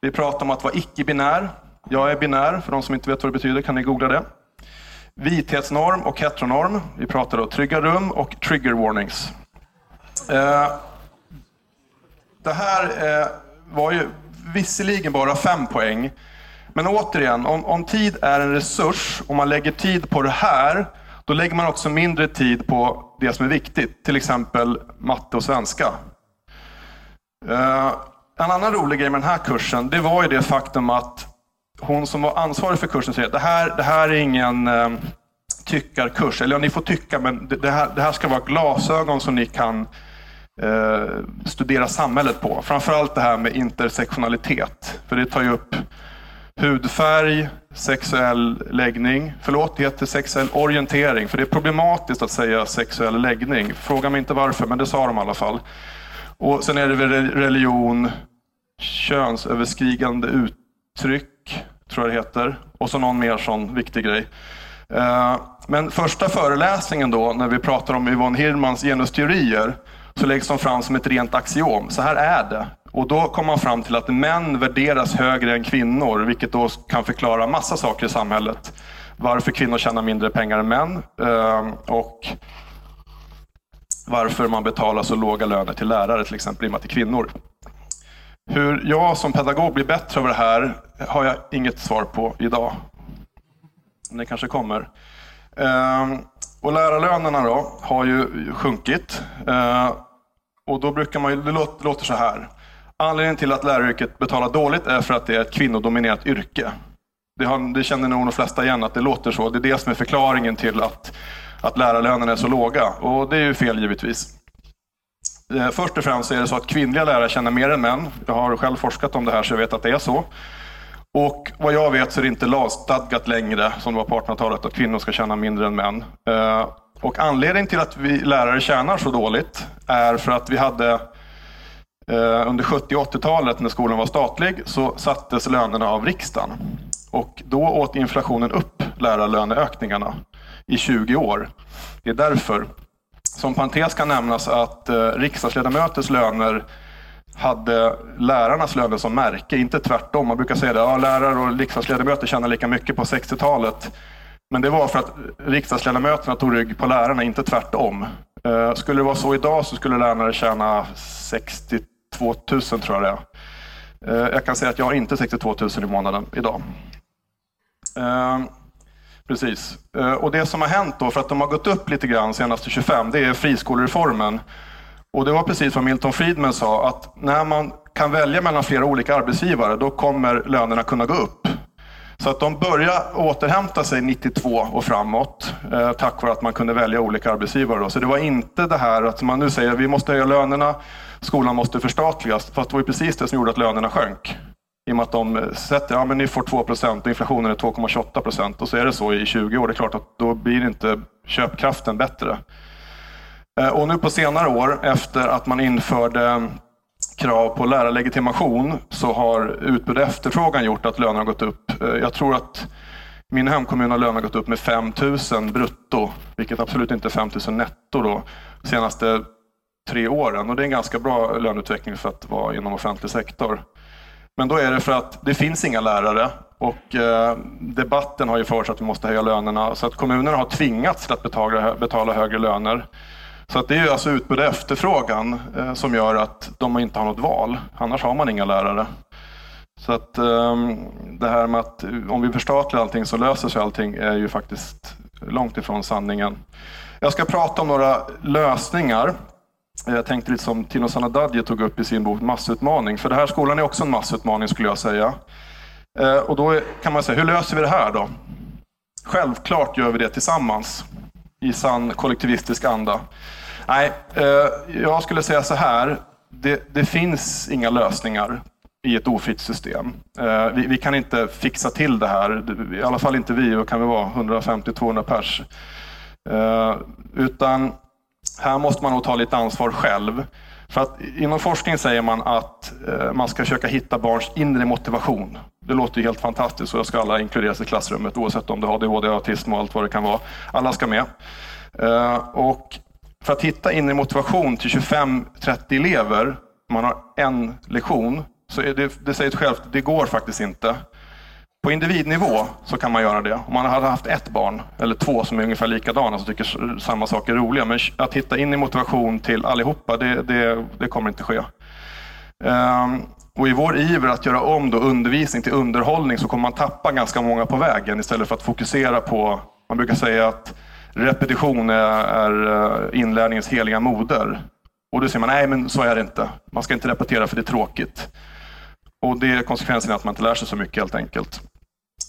Vi pratade om att vara icke-binär. Jag är binär, för de som inte vet vad det betyder kan ni googla det. Vithetsnorm och heteronorm. Vi pratar om trygga rum och trigger warnings. Eh, det här eh, var ju visserligen bara fem poäng. Men återigen, om, om tid är en resurs och man lägger tid på det här, då lägger man också mindre tid på det som är viktigt. Till exempel matte och svenska. Eh, en annan rolig grej med den här kursen, det var ju det faktum att hon som var ansvarig för kursen säger att det här, det här är ingen ehm, tyckarkurs. Eller ja, ni får tycka, men det, det, här, det här ska vara glasögon som ni kan eh, studera samhället på. Framförallt det här med intersektionalitet. För det tar ju upp hudfärg, sexuell läggning. Förlåt, det heter sexuell orientering. För det är problematiskt att säga sexuell läggning. Fråga mig inte varför, men det sa de i alla fall. Och Sen är det väl religion, könsöverskridande uttryck, tror jag det heter. Och så någon mer sån viktig grej. Eh, men första föreläsningen då, när vi pratar om Yvonne Hirmans genusteorier, så läggs de fram som ett rent axiom. Så här är det. Och då kommer man fram till att män värderas högre än kvinnor, vilket då kan förklara massa saker i samhället. Varför kvinnor tjänar mindre pengar än män eh, och varför man betalar så låga löner till lärare, till exempel i och med att det är kvinnor. Hur jag som pedagog blir bättre över det här har jag inget svar på idag. Men det kanske kommer. Ehm, och lärarlönerna då har ju sjunkit. Ehm, och då brukar man ju, det låter så här. Anledningen till att läraryrket betalar dåligt är för att det är ett kvinnodominerat yrke. Det, har, det känner nog de flesta igen, att det låter så. Det är det som är förklaringen till att, att lärarlönerna är så låga. Och det är ju fel givetvis. Ehm, först och främst är det så att kvinnliga lärare tjänar mer än män. Jag har själv forskat om det här så jag vet att det är så. Och vad jag vet så är det inte lagstadgat längre, som det var på 1800-talet, att kvinnor ska tjäna mindre än män. Eh, och anledningen till att vi lärare tjänar så dåligt är för att vi hade eh, under 70 och 80-talet när skolan var statlig så sattes lönerna av riksdagen. Och då åt inflationen upp lärarlöneökningarna i 20 år. Det är därför. Som parentes kan nämnas att eh, riksdagsledamöters löner hade lärarnas löner som märke, inte tvärtom. Man brukar säga att ja, lärare och riksdagsledamöter tjänar lika mycket på 60-talet. Men det var för att riksdagsledamöterna tog rygg på lärarna, inte tvärtom. Eh, skulle det vara så idag så skulle lärare tjäna 62 000, tror jag det är. Eh, jag kan säga att jag har inte 62 000 i månaden idag. Eh, precis. Och det som har hänt då, för att de har gått upp lite grann senaste 25, det är friskolereformen. Och det var precis vad Milton Friedman sa, att när man kan välja mellan flera olika arbetsgivare, då kommer lönerna kunna gå upp. Så att de började återhämta sig 92 och framåt eh, tack vare att man kunde välja olika arbetsgivare. Då. Så det var inte det här att man nu säger att vi måste höja lönerna, skolan måste förstatligas. Fast det var ju precis det som gjorde att lönerna sjönk. I och med att de eh, sätter, ja men ni får 2 procent och inflationen är 2,28 procent. Och så är det så i 20 år. Det är klart att då blir inte köpkraften bättre. Eh, och nu på senare år, efter att man införde krav på lärarlegitimation så har utbud och efterfrågan gjort att lönerna har gått upp. Eh, jag tror att min hemkommun har lönerna gått upp med 5 000 brutto, vilket absolut inte är 5 000 netto då, senaste tre åren. Och det är en ganska bra löneutveckling för att vara inom offentlig sektor. Men då är det för att det finns inga lärare och eh, debatten har ju förts att vi måste höja lönerna så att kommunerna har tvingats att betala, betala högre löner. Så att det är alltså utbud och efterfrågan eh, som gör att de inte har något val. Annars har man inga lärare. Så att eh, det här med att eh, om vi förstatligar allting så löser sig allting är ju faktiskt långt ifrån sanningen. Jag ska prata om några lösningar. Jag tänkte lite som Tino Sanadadje tog upp i sin bok Massutmaning. För den här skolan är också en massutmaning skulle jag säga. Eh, och då kan man säga, hur löser vi det här då? Självklart gör vi det tillsammans i sann kollektivistisk anda. Nej, eh, jag skulle säga så här. Det, det, finns inga lösningar i ett ofritt system. Eh, vi, vi, kan inte fixa till det här. I alla fall inte vi, och kan vi vara 150-200 pers. Eh, utan här måste man nog ta lite ansvar själv. För att inom forskning säger man att eh, man ska försöka hitta barns inre motivation. Det låter ju helt fantastiskt och då ska alla inkluderas i klassrummet oavsett om du har ADHD, autism och allt vad det kan vara. Alla ska med. Eh, och för att hitta inre motivation till 25-30 elever, man har en lektion, så är det, det säger sig självt, det går faktiskt inte. På individnivå så kan man göra det. Om man hade haft ett barn, eller två som är ungefär likadana, som tycker samma saker är roliga. Men att hitta in i motivation till allihopa, det, det, det kommer inte ske. Um, och I vår iver att göra om då undervisning till underhållning så kommer man tappa ganska många på vägen istället för att fokusera på, man brukar säga att repetition är, är eh, inlärningens heliga moder. Och då säger man, nej men så är det inte. Man ska inte repetera för det är tråkigt. Och det är konsekvensen att man inte lär sig så mycket helt enkelt.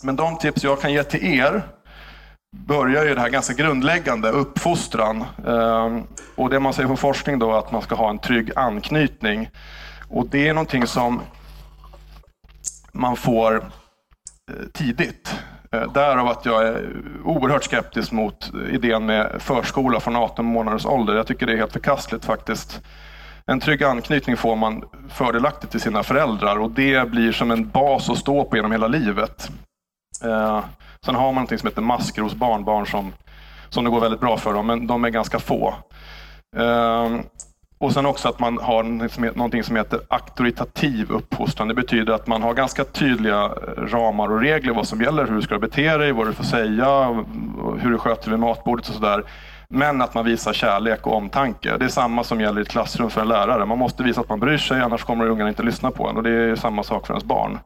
Men de tips jag kan ge till er börjar ju det här ganska grundläggande, uppfostran. Ehm, och det man säger på forskning då att man ska ha en trygg anknytning. Och det är någonting som man får eh, tidigt. Eh, därav att jag är oerhört skeptisk mot idén med förskola från 18 månaders ålder. Jag tycker det är helt förkastligt faktiskt. En trygg anknytning får man fördelaktigt till sina föräldrar och det blir som en bas att stå på genom hela livet. Eh, sen har man något som heter maskros hos barnbarn som, som det går väldigt bra för dem, men de är ganska få. Eh, och sen också att man har någonting som heter auktoritativ uppfostran. Det betyder att man har ganska tydliga eh, ramar och regler vad som gäller, hur du ska bete dig, vad du får säga, hur du sköter vid matbordet och sådär. Men att man visar kärlek och omtanke. Det är samma som gäller i ett klassrum för en lärare. Man måste visa att man bryr sig, annars kommer ungarna inte lyssna på en. Och det är samma sak för ens barn.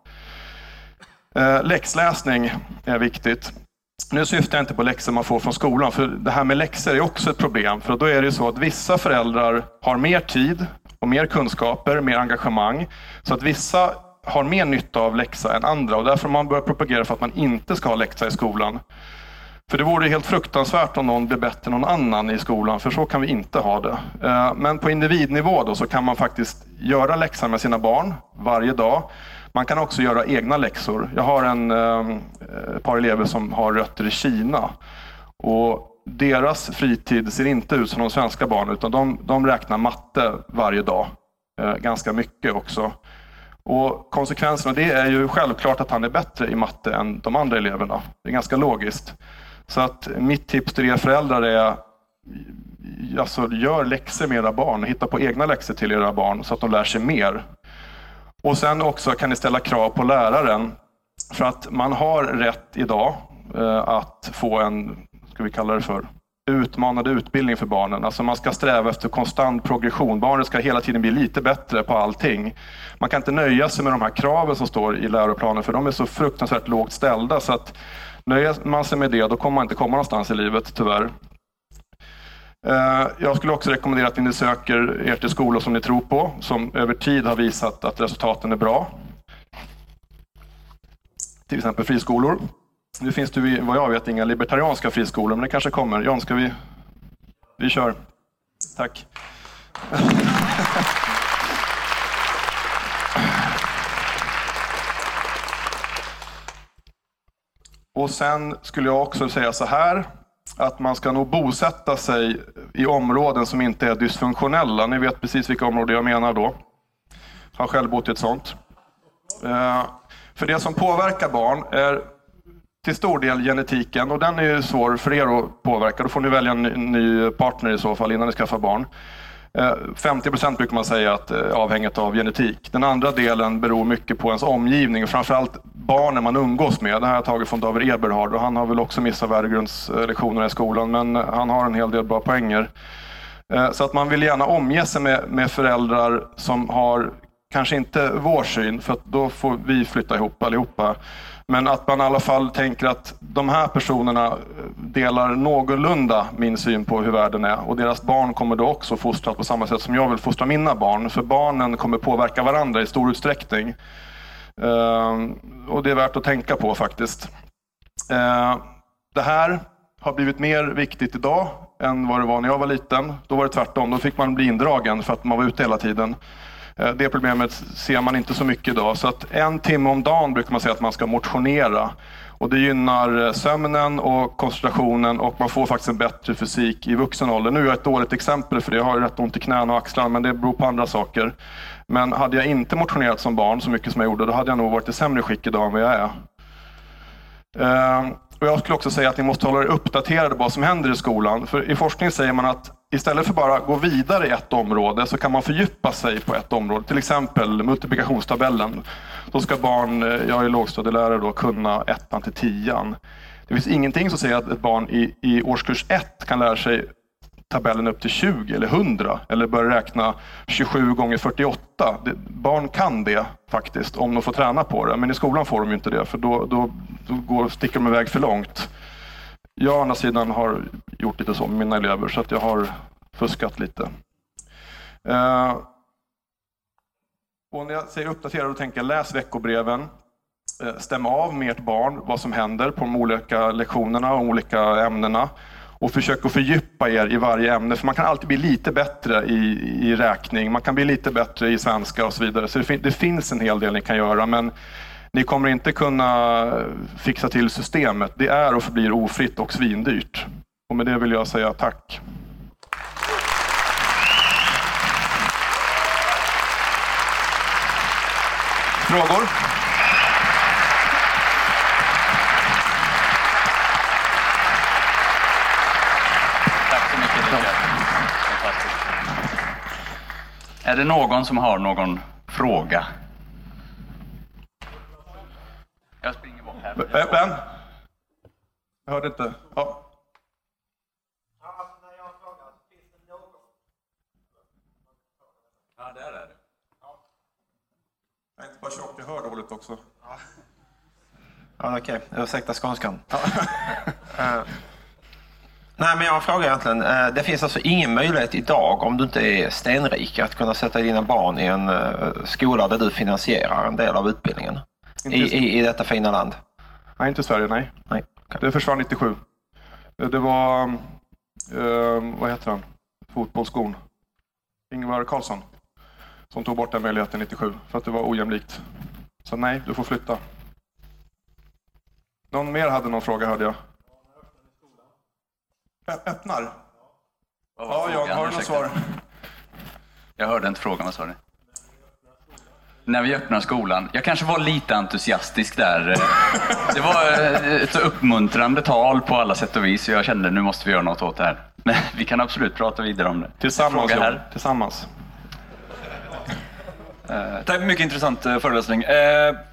Eh, läxläsning är viktigt. Nu syftar jag inte på läxor man får från skolan, för det här med läxor är också ett problem. För då är det så att vissa föräldrar har mer tid och mer kunskaper, mer engagemang. Så att vissa har mer nytta av läxa än andra och därför har man börjat propagera för att man inte ska ha läxa i skolan. För det vore helt fruktansvärt om någon blev bättre än någon annan i skolan, för så kan vi inte ha det. Eh, men på individnivå då så kan man faktiskt göra läxan med sina barn varje dag. Man kan också göra egna läxor. Jag har en, ett par elever som har rötter i Kina. Och deras fritid ser inte ut som de svenska barnen, utan de, de räknar matte varje dag. Eh, ganska mycket också. Och konsekvensen av det är ju självklart att han är bättre i matte än de andra eleverna. Det är ganska logiskt. Så att mitt tips till er föräldrar är alltså, gör läxor med era barn. Hitta på egna läxor till era barn så att de lär sig mer. Och sen också kan ni ställa krav på läraren. För att man har rätt idag eh, att få en, ska vi kalla det för, utmanande utbildning för barnen. Alltså man ska sträva efter konstant progression. Barnen ska hela tiden bli lite bättre på allting. Man kan inte nöja sig med de här kraven som står i läroplanen för de är så fruktansvärt lågt ställda. Så att Nöjer man sig med det, då kommer man inte komma någonstans i livet, tyvärr. Eh, jag skulle också rekommendera att ni söker er till skolor som ni tror på, som över tid har visat att resultaten är bra. Till exempel friskolor. Nu finns det vad jag vet inga libertarianska friskolor, men det kanske kommer. Jan, ska vi... Vi kör. Tack. Och sen skulle jag också säga så här, att man ska nog bosätta sig i områden som inte är dysfunktionella. Ni vet precis vilka områden jag menar då. Jag har själv bott i ett sånt. Eh, för det som påverkar barn är till stor del genetiken och den är ju svår för er att påverka. Då får ni välja en ny partner i så fall innan ni skaffar barn. Eh, 50 procent brukar man säga att är avhängigt av genetik. Den andra delen beror mycket på ens omgivning, framförallt barnen man umgås med. Det här har jag tagit från David Eberhard och han har väl också missat värdegrundslektionerna i skolan, men eh, han har en hel del bra poänger. Så att man vill gärna omge sig med, med föräldrar som har kanske inte vår syn, för då får vi flytta ihop allihopa. Men att man i alla fall tänker att de här personerna eh, delar någorlunda min syn på hur världen är och deras barn kommer då också fostras på samma sätt som jag vill fostra mina barn. För barnen kommer påverka varandra i stor utsträckning. Ehm, och det är värt att tänka på faktiskt. Ehm, det här har blivit mer viktigt idag än vad det var när jag var liten. Då var det tvärtom. Då fick man bli indragen för att man var ute hela tiden. Eh, det problemet ser man inte så mycket idag. Så att en timme om dagen brukar man säga att man ska motionera. Och det gynnar eh, sömnen och koncentrationen och man får faktiskt en bättre fysik i vuxen ålder. Nu är jag ett dåligt exempel för det. Jag har rätt ont i knäna och axlarna men det beror på andra saker. Men hade jag inte motionerat som barn så mycket som jag gjorde, då hade jag nog varit i sämre skick idag än vad jag är. Eh, och jag skulle också säga att ni måste hålla er uppdaterade på vad som händer i skolan. För i forskning säger man att istället för bara gå vidare i ett område så kan man fördjupa sig på ett område. Till exempel multiplikationstabellen. Då ska barn, eh, jag är lågstadielärare, då, kunna ettan till tian. Det finns ingenting som säger att ett barn i, i årskurs ett kan lära sig tabellen upp till 20 eller 100 eller börja räkna 27 gånger 48. Det, barn kan det faktiskt om de får träna på det. Men i skolan får de inte det för då, då, då går, sticker de iväg för långt. Jag å andra sidan har gjort lite så med mina elever så att jag har fuskat lite. Eh, och när jag säger uppdatera då tänker jag läs veckobreven. Uh, stäm av med ert barn vad som händer på de olika lektionerna och olika ämnena och försök att fördjupa er i varje ämne. För man kan alltid bli lite bättre i, i räkning, man kan bli lite bättre i svenska och så vidare. Så det, fin det finns en hel del ni kan göra. Men ni kommer inte kunna fixa till systemet. Det är och förblir ofritt och svindyrt. Och med det vill jag säga tack. Frågor? Är det någon som har någon fråga? Jag springer bort här. Vem? Jag hörde inte. Ja. Ja, där är det. Jag är inte bara tjock, jag hör dåligt också. Ja, Okej, okay. ursäkta skånskan. Nej, men jag har en fråga egentligen. Eh, det finns alltså ingen möjlighet idag, om du inte är stenrik, att kunna sätta dina barn i en eh, skola där du finansierar en del av utbildningen? I, i, I detta fina land? Nej, inte i Sverige, nej. nej okay. Det försvann 97. Det var, eh, vad heter han, fotbollsskon? Ingvar Carlsson. Som tog bort den möjligheten 97 för att det var ojämlikt. Så nej, du får flytta. Någon mer hade någon fråga hörde jag. Öppnar? Ja, Jan, har du något svar? Jag hörde inte frågan, vad sa du? När vi öppnar skolan. Jag kanske var lite entusiastisk där. Det var ett uppmuntrande tal på alla sätt och vis. Jag kände nu måste vi göra något åt det här. Men vi kan absolut prata vidare om det. Tillsammans, John. Tillsammans. Uh, tack, mycket intressant uh, föreläsning.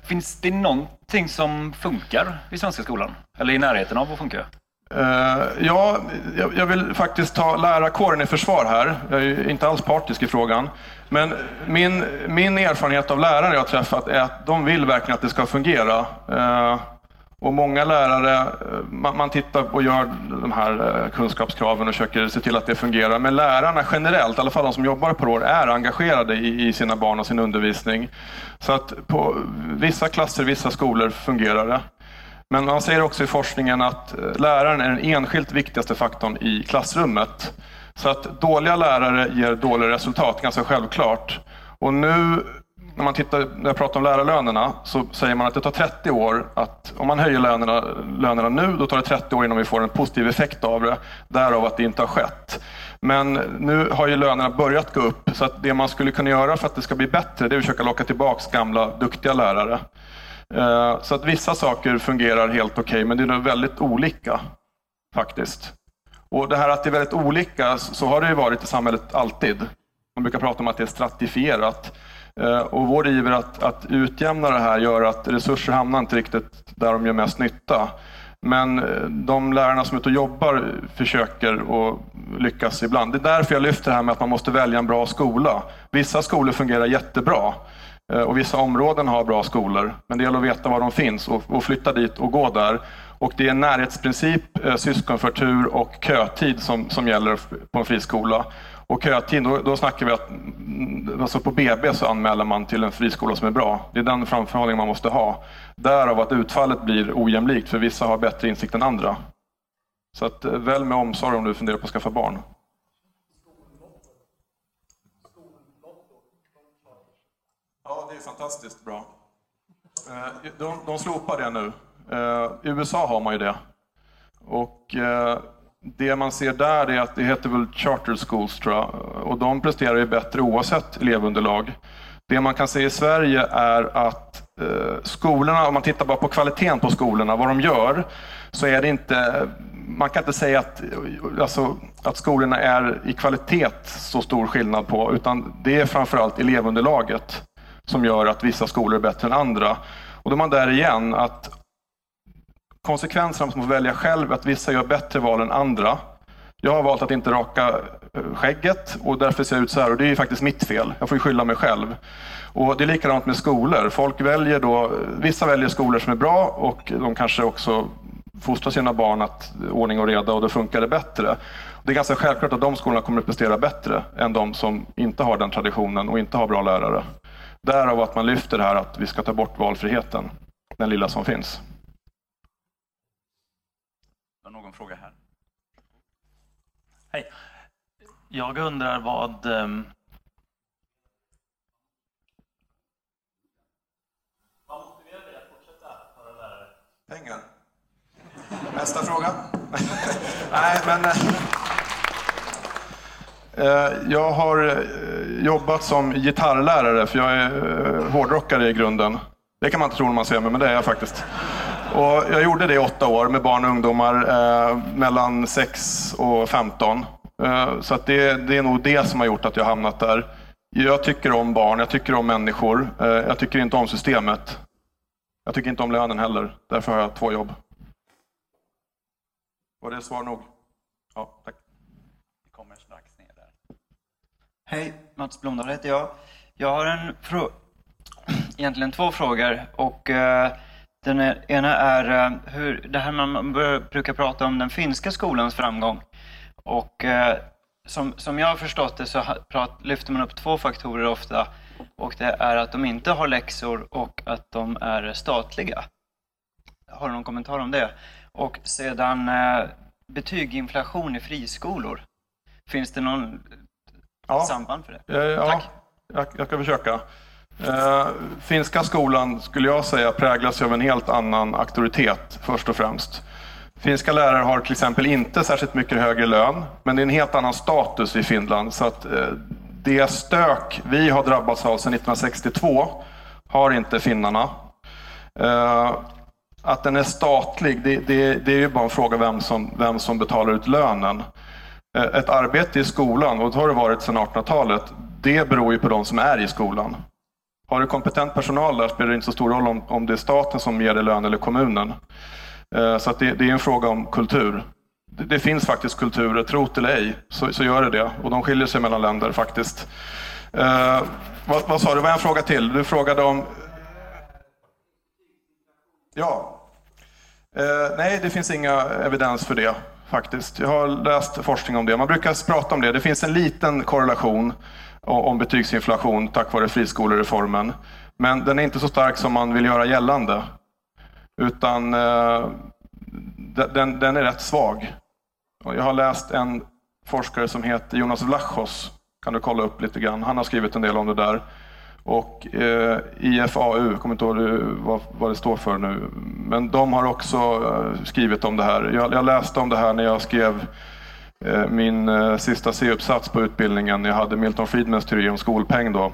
Finns det någonting som funkar i svenska skolan? Eller i närheten av att funka? Uh, ja, jag vill faktiskt ta lärarkåren i försvar här. Jag är inte alls partisk i frågan. Men min, min erfarenhet av lärare jag har träffat är att de vill verkligen att det ska fungera. Uh, och många lärare, eh, man, man, tittar och gör de här kunskapskraven och försöker se till att det fungerar. Men lärarna generellt, i alla fall de som jobbar på år, är engagerade i, i sina barn och sin undervisning. Så att på vissa klasser, vissa skolor fungerar det. Men man säger också i forskningen att eh, läraren är den enskilt viktigaste faktorn i klassrummet. Så att dåliga lärare ger dåliga resultat, ganska självklart. Och nu när man tittar, när jag pratar om lärarlönerna så säger man att det tar 30 år att om man höjer lönerna, lönerna nu, då tar det 30 år innan vi får en positiv effekt av det. Därav att det inte har skett. Men nu har ju lönerna börjat gå upp så att det man skulle kunna göra för att det ska bli bättre det är att försöka locka tillbaka gamla duktiga lärare. Eh, så att vissa saker fungerar helt okej, okay, men det är väldigt olika faktiskt. Och det här att det är väldigt olika, så har det ju varit i samhället alltid. Man brukar prata om att det är stratifierat. Eh, och vår iver att, att utjämna det här gör att resurser hamnar inte riktigt där de gör mest nytta. Men eh, de lärarna som är ute och jobbar försöker och lyckas ibland. Det är därför jag lyfter det här med att man måste välja en bra skola. Vissa skolor fungerar jättebra. Eh, och vissa områden har bra skolor, men det gäller att veta var de finns och, och flytta dit och gå där. Och det är närhetsprincip, eh, syskonförtur och kötid som, som gäller på en friskola. Och kötid, då, då snackar vi att mm, alltså på BB så anmäler man till en friskola som är bra. Det är den framförhållning man måste ha. Därav att utfallet blir ojämlikt, för vissa har bättre insikt än andra. Så att, eh, välj med omsorg om du funderar på att skaffa barn. är fantastiskt bra. Eh, de, de slopar det nu. Eh, I USA har man ju det. Och eh, det man ser där är att det heter väl charter schools tror jag. Och de presterar ju bättre oavsett elevunderlag. Det man kan se i Sverige är att skolorna, om man tittar bara på kvaliteten på skolorna, vad de gör, så är det inte, man kan inte säga att, alltså, att skolorna är i kvalitet så stor skillnad på, utan det är framförallt elevunderlaget som gör att vissa skolor är bättre än andra. Och då är man där igen, att konsekvenserna man får välja själv, att vissa gör bättre val än andra. Jag har valt att inte raka eh, skägget och därför ser jag ut så här och det är faktiskt mitt fel. Jag får ju skylla mig själv. Och Det är likadant med skolor. Folk väljer då, vissa väljer skolor som är bra och de kanske också fostrar sina barn att ordning och reda och då funkar det bättre. Det är ganska självklart att de skolorna kommer att prestera bättre än de som inte har den traditionen och inte har bra lärare. Därav att man lyfter det här att vi ska ta bort valfriheten, den lilla som finns. Har någon fråga här? Hej. Jag undrar vad. Vad motiverar dig att fortsätta vara lärare? Pengar. Nästa fråga. Nej, men... Eh, jag har eh, jobbat som gitarrlärare, för jag är eh, hårdrockare i grunden. Det kan man inte tro när man ser mig, men det är jag faktiskt. Och jag gjorde det i åtta år med barn och ungdomar eh, mellan 6 och 15. Eh, så att det, det, är nog det som har gjort att jag hamnat där. Jag tycker om barn, jag tycker om människor. Eh, jag tycker inte om systemet. Jag tycker inte om lönen heller. Därför har jag två jobb. Var det svar nog? Ja, tack. Vi kommer strax ner där. Hej, Mats Blomdahl heter jag. Jag har en frå egentligen två frågor. Och uh, Den ena är uh, hur, det här man brukar prata om den finska skolans framgång. Och uh, som, som jag har förstått det så prat, lyfter man upp två faktorer ofta. Och det är att de inte har läxor och att de är statliga. Har du någon kommentar om det? Och sedan betyginflation i friskolor. Finns det någon ja. samband för det? Eh, ja, Tack. Jag, jag kan försöka. Eh, finska skolan skulle jag säga präglas av en helt annan auktoritet först och främst. Finska lärare har till exempel inte särskilt mycket högre lön, men det är en helt annan status i Finland. Så att eh, det stök vi har drabbats av sedan 1962 har inte finnarna. Eh, att den är statlig, det, det, det är ju bara en fråga vem som, vem som betalar ut lönen. Eh, ett arbete i skolan, och det har det varit sedan 1800-talet, det beror ju på de som är i skolan. Har du kompetent personal där spelar det inte så stor roll om, om det är staten som ger dig lön eller kommunen. Eh, så det, det, är en fråga om kultur. Det, det finns faktiskt kulturer, tro det eller ej, så, så, gör det det. Och de skiljer sig mellan länder faktiskt. Eh, vad, vad sa du? Vad är en fråga till? Du frågade om Ja. Eh, nej, det finns inga evidens för det faktiskt. Jag har läst forskning om det. Man brukar prata om det. Det finns en liten korrelation om betygsinflation tack vare friskolereformen. Men den är inte så stark som man vill göra gällande. Utan eh, den, den, är rätt svag. Jag har läst en forskare som heter Jonas Vlachos. Kan du kolla upp lite grann. Han har skrivit en del om det där. Och eh, IFAU, jag kommer inte ihåg vad, vad, det står för nu, men de har också eh, skrivit om det här. Jag, jag läste om det här när jag skrev eh, min eh, sista C-uppsats på utbildningen. Jag hade Milton Friedmans teori om skolpeng då.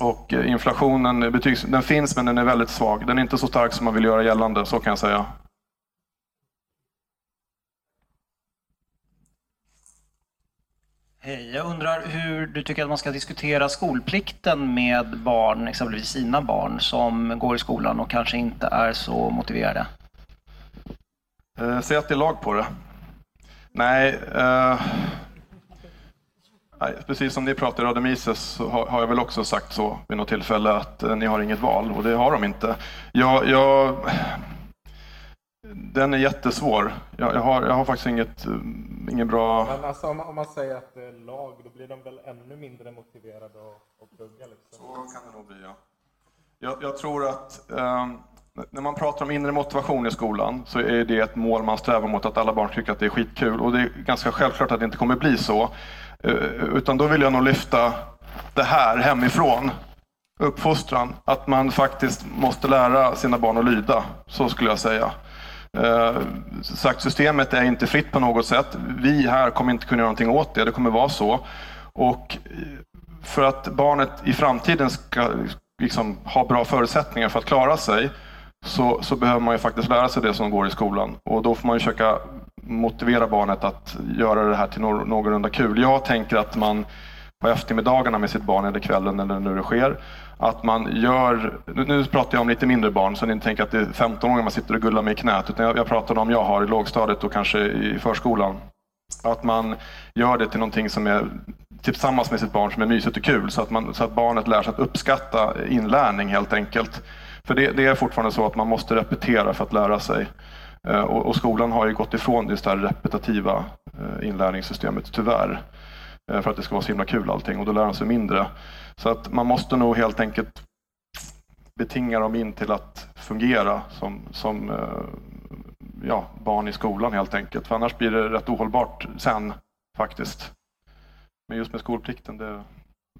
Och eh, inflationen, betygs, den finns men den är väldigt svag. Den är inte så stark som man vill göra gällande, så kan jag säga. Hej, jag undrar hur du tycker att man ska diskutera skolplikten med barn, exempelvis sina barn, som går i skolan och kanske inte är så motiverade? Eh, säg att det är lag på det. Nej, eh, precis som ni pratar i Radio Mises så har, jag väl också sagt så vid något tillfälle att eh, ni har inget val och det har de inte. Jag, jag den är jättesvår. Jag, jag, har, jag har faktiskt inget, eh, ingen bra... Men alltså, om, om man säger att det är lag, då blir de väl ännu mindre motiverade att, att plugga? Liksom. Så kan det nog bli, ja. Jag, jag tror att eh, när man pratar om inre motivation i skolan så är det ett mål man strävar mot att alla barn tycker att det är skitkul. Och det är ganska självklart att det inte kommer bli så. Eh, utan då vill jag nog lyfta det här hemifrån uppfostran. Att man faktiskt måste lära sina barn att lyda. Så skulle jag säga. Eh, sagt, systemet är inte fritt på något sätt. Vi här kommer inte kunna göra någonting åt det. Det kommer vara så. Och eh, för att barnet i framtiden ska liksom, ha bra förutsättningar för att klara sig så, så behöver man ju faktiskt lära sig det som går i skolan. Och då får man ju försöka motivera barnet att göra det här till någorlunda kul. Jag tänker att man på eftermiddagarna med sitt barn eller kvällen eller nu det sker. Att man gör, nu pratar jag om lite mindre barn så ni inte tänker att det är 15-åringar man sitter och gullar med i knät. Utan jag, jag pratar om jag har i lågstadiet och kanske i förskolan. Att man gör det till någonting som är tillsammans med sitt barn som är mysigt och kul. Så att, man, så att barnet lär sig att uppskatta inlärning helt enkelt. För det, det är fortfarande så att man måste repetera för att lära sig. Eh, och, och skolan har ju gått ifrån det här repetitiva eh, inlärningssystemet tyvärr. Eh, för att det ska vara så himla kul allting och då lär de sig mindre. Så att man måste nog helt enkelt betinga dem in till att fungera som, som eh, ja, barn i skolan helt enkelt. För annars blir det rätt ohållbart sen faktiskt. Men just med skolplikten, det,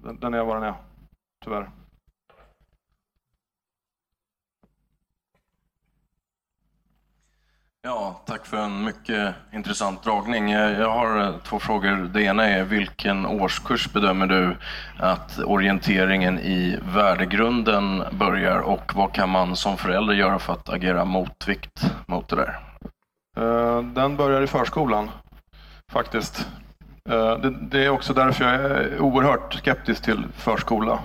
den är vad den är, tyvärr. Ja, tack för en mycket intressant dragning. Jag har eh, två frågor. Det ena är vilken årskurs bedömer du att orienteringen i värdegrunden börjar och vad kan man som förälder göra för att agera motvikt mot det där? Eh, den börjar i förskolan faktiskt. Eh, det är också därför jag är oerhört skeptisk till förskola.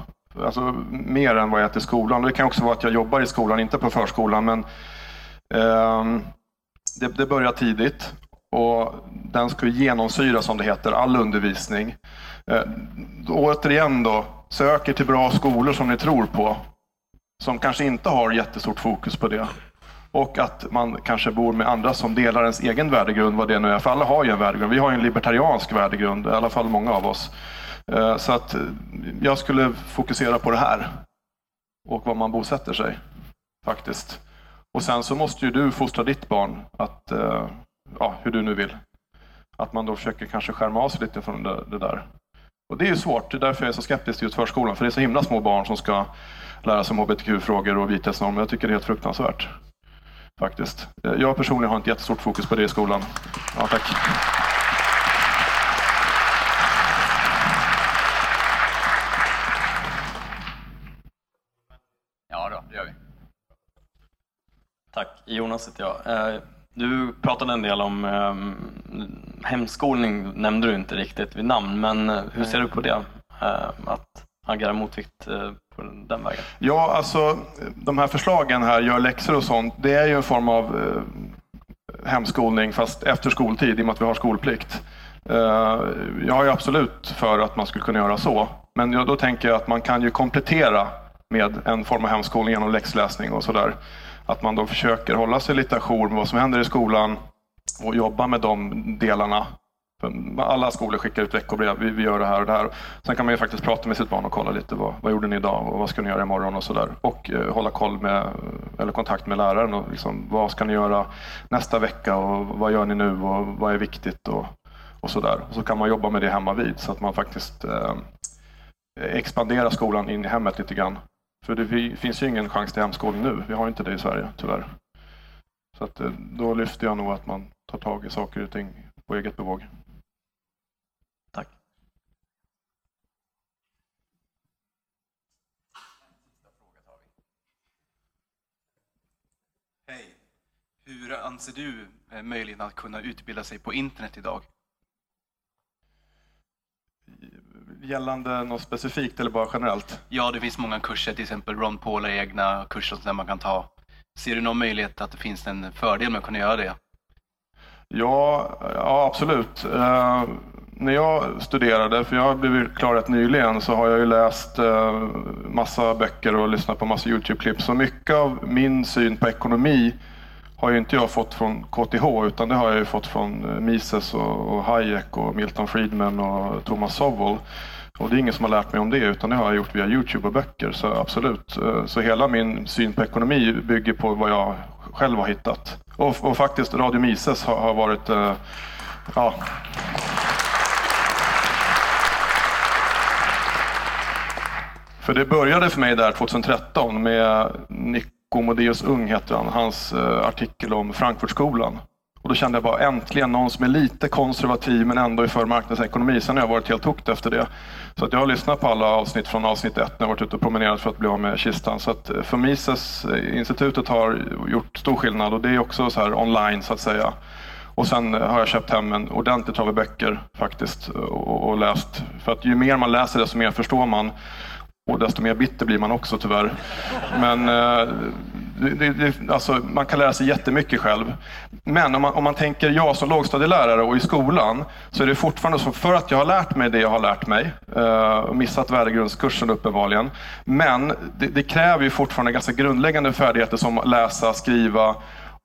Alltså mer än vad jag är till skolan. Det kan också vara att jag jobbar i skolan, inte på förskolan. Men ehm, det, det börjar tidigt och den ska genomsyra, som det heter, all undervisning. Eh, återigen då, söker till bra skolor som ni tror på. Som kanske inte har jättestort fokus på det. Och att man kanske bor med andra som delar ens egen värdegrund, vad det nu är. För alla har ju en värdegrund. Vi har ju en libertariansk värdegrund, i alla fall många av oss. Eh, så att jag skulle fokusera på det här. Och var man bosätter sig, faktiskt. Och sen så måste ju du fostra ditt barn, att, eh, ja, hur du nu vill. Att man då försöker kanske skärma av sig lite från det, det där. Och det är ju svårt, det är därför jag är så skeptisk till just förskolan. För det är så himla små barn som ska lära sig om hbtq-frågor och vithetsnormer. Jag tycker det är helt fruktansvärt. Faktiskt. Jag personligen har inte jättestort fokus på det i skolan. Ja, tack. Ja då, det gör vi. Tack. Jonas heter jag. Eh, du pratade en del om ehm, hemskolning, nämnde du inte riktigt vid namn, men eh, hur ser du på det? Eh, att agera motvikt på den vägen? Ja, alltså de här förslagen här, gör läxor och sånt, det är ju en form av hemskolning fast efter skoltid i och med att vi har skolplikt. Jag är absolut för att man skulle kunna göra så. Men då tänker jag att man kan ju komplettera med en form av hemskolning genom läxläsning och sådär. Att man då försöker hålla sig lite ajour med vad som händer i skolan och jobba med de delarna. Alla skolor skickar ut veckobrev, vi, gör det här och det här. Sen kan man ju faktiskt prata med sitt barn och kolla lite vad, vad gjorde ni idag och vad ska ni göra imorgon och sådär. Och eh, hålla koll med, eller kontakt med läraren och liksom, vad ska ni göra nästa vecka och vad gör ni nu och vad är viktigt och, och sådär. Så kan man jobba med det hemma vid så att man faktiskt eh, eh, expanderar skolan in i hemmet lite grann. För det finns ju ingen chans till hemskolning nu. Vi har inte det i Sverige, tyvärr. Så att, eh, då lyfter jag nog att man tar tag i saker och ting på eget bevåg. Tack. Hej. Hur anser du eh, möjligheten att kunna utbilda sig på internet idag? Gällande något specifikt eller bara generellt? Ja, det finns många kurser, till exempel Ron Paul har egna kurser som man kan ta. Ser du någon möjlighet att det finns en fördel med att kunna göra det? Ja, ja absolut. Uh, när jag studerade, för jag har blivit klar rätt nyligen, så har jag ju läst uh, massa böcker och lyssnat på massa Youtube-klipp. Så mycket av min syn på ekonomi har ju inte jag fått från KTH utan det har jag ju fått från eh, Mises och, och Hayek och Milton Friedman och Thomas Sowell. Och det är ingen som har lärt mig om det utan det har jag gjort via Youtube och böcker. Så absolut. Eh, så hela min syn på ekonomi bygger på vad jag själv har hittat. Och, och faktiskt Radio Mises har, har varit uh, ja. För det började för mig där 2013 med Gomodeus Ung, heter han, hans eh, artikel om Frankfurtskolan. Och då kände jag bara äntligen någon som är lite konservativ men ändå är för marknadsekonomi. Sen har jag varit helt hooked efter det. Så att jag har lyssnat på alla avsnitt från avsnitt ett när jag varit ute och promenerat för att bli av med kistan. Så att eh, för Mises-institutet eh, har gjort stor skillnad och det är också så här online så att säga. Och sen eh, har jag köpt hem en ordentlig trave böcker faktiskt och, och läst. För att ju mer man läser desto mer förstår man. Och desto mer bitter blir man också tyvärr. Men eh, det, det, alltså, man kan lära sig jättemycket själv. Men om man, om man tänker jag som lågstadielärare och i skolan så är det fortfarande så för att jag har lärt mig det jag har lärt mig. Eh, missat värdegrundskursen uppenbarligen. Men det, det kräver ju fortfarande ganska grundläggande färdigheter som läsa, skriva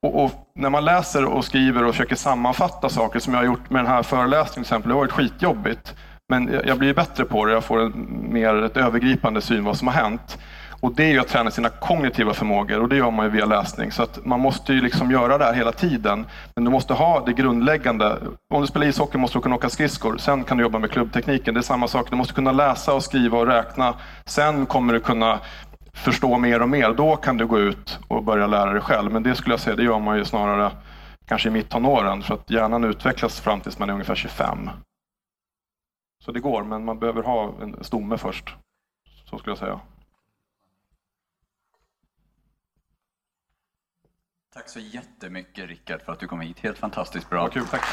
och, och, när man läser och skriver och försöker sammanfatta saker som jag har gjort med den här föreläsningen till exempel, det har varit skitjobbigt. Men jag blir bättre på det, jag får en, mer ett övergripande syn vad som har hänt. Och det är ju att träna sina kognitiva förmågor och det gör man ju via läsning. Så att man måste ju liksom göra det här hela tiden. Men du måste ha det grundläggande. Om du spelar ishockey måste du kunna åka skridskor. Sen kan du jobba med klubbtekniken. Det är samma sak. Du måste kunna läsa och skriva och räkna. Sen kommer du kunna förstå mer och mer. Då kan du gå ut och börja lära dig själv. Men det skulle jag säga, det gör man ju snarare kanske i mittonåren. För att hjärnan utvecklas fram tills man är ungefär 25. Så det går, men man behöver ha en stomme först. Så skulle jag säga. Tack så jättemycket Rickard för att du kom hit. Helt fantastiskt bra. Ja, kul, tack.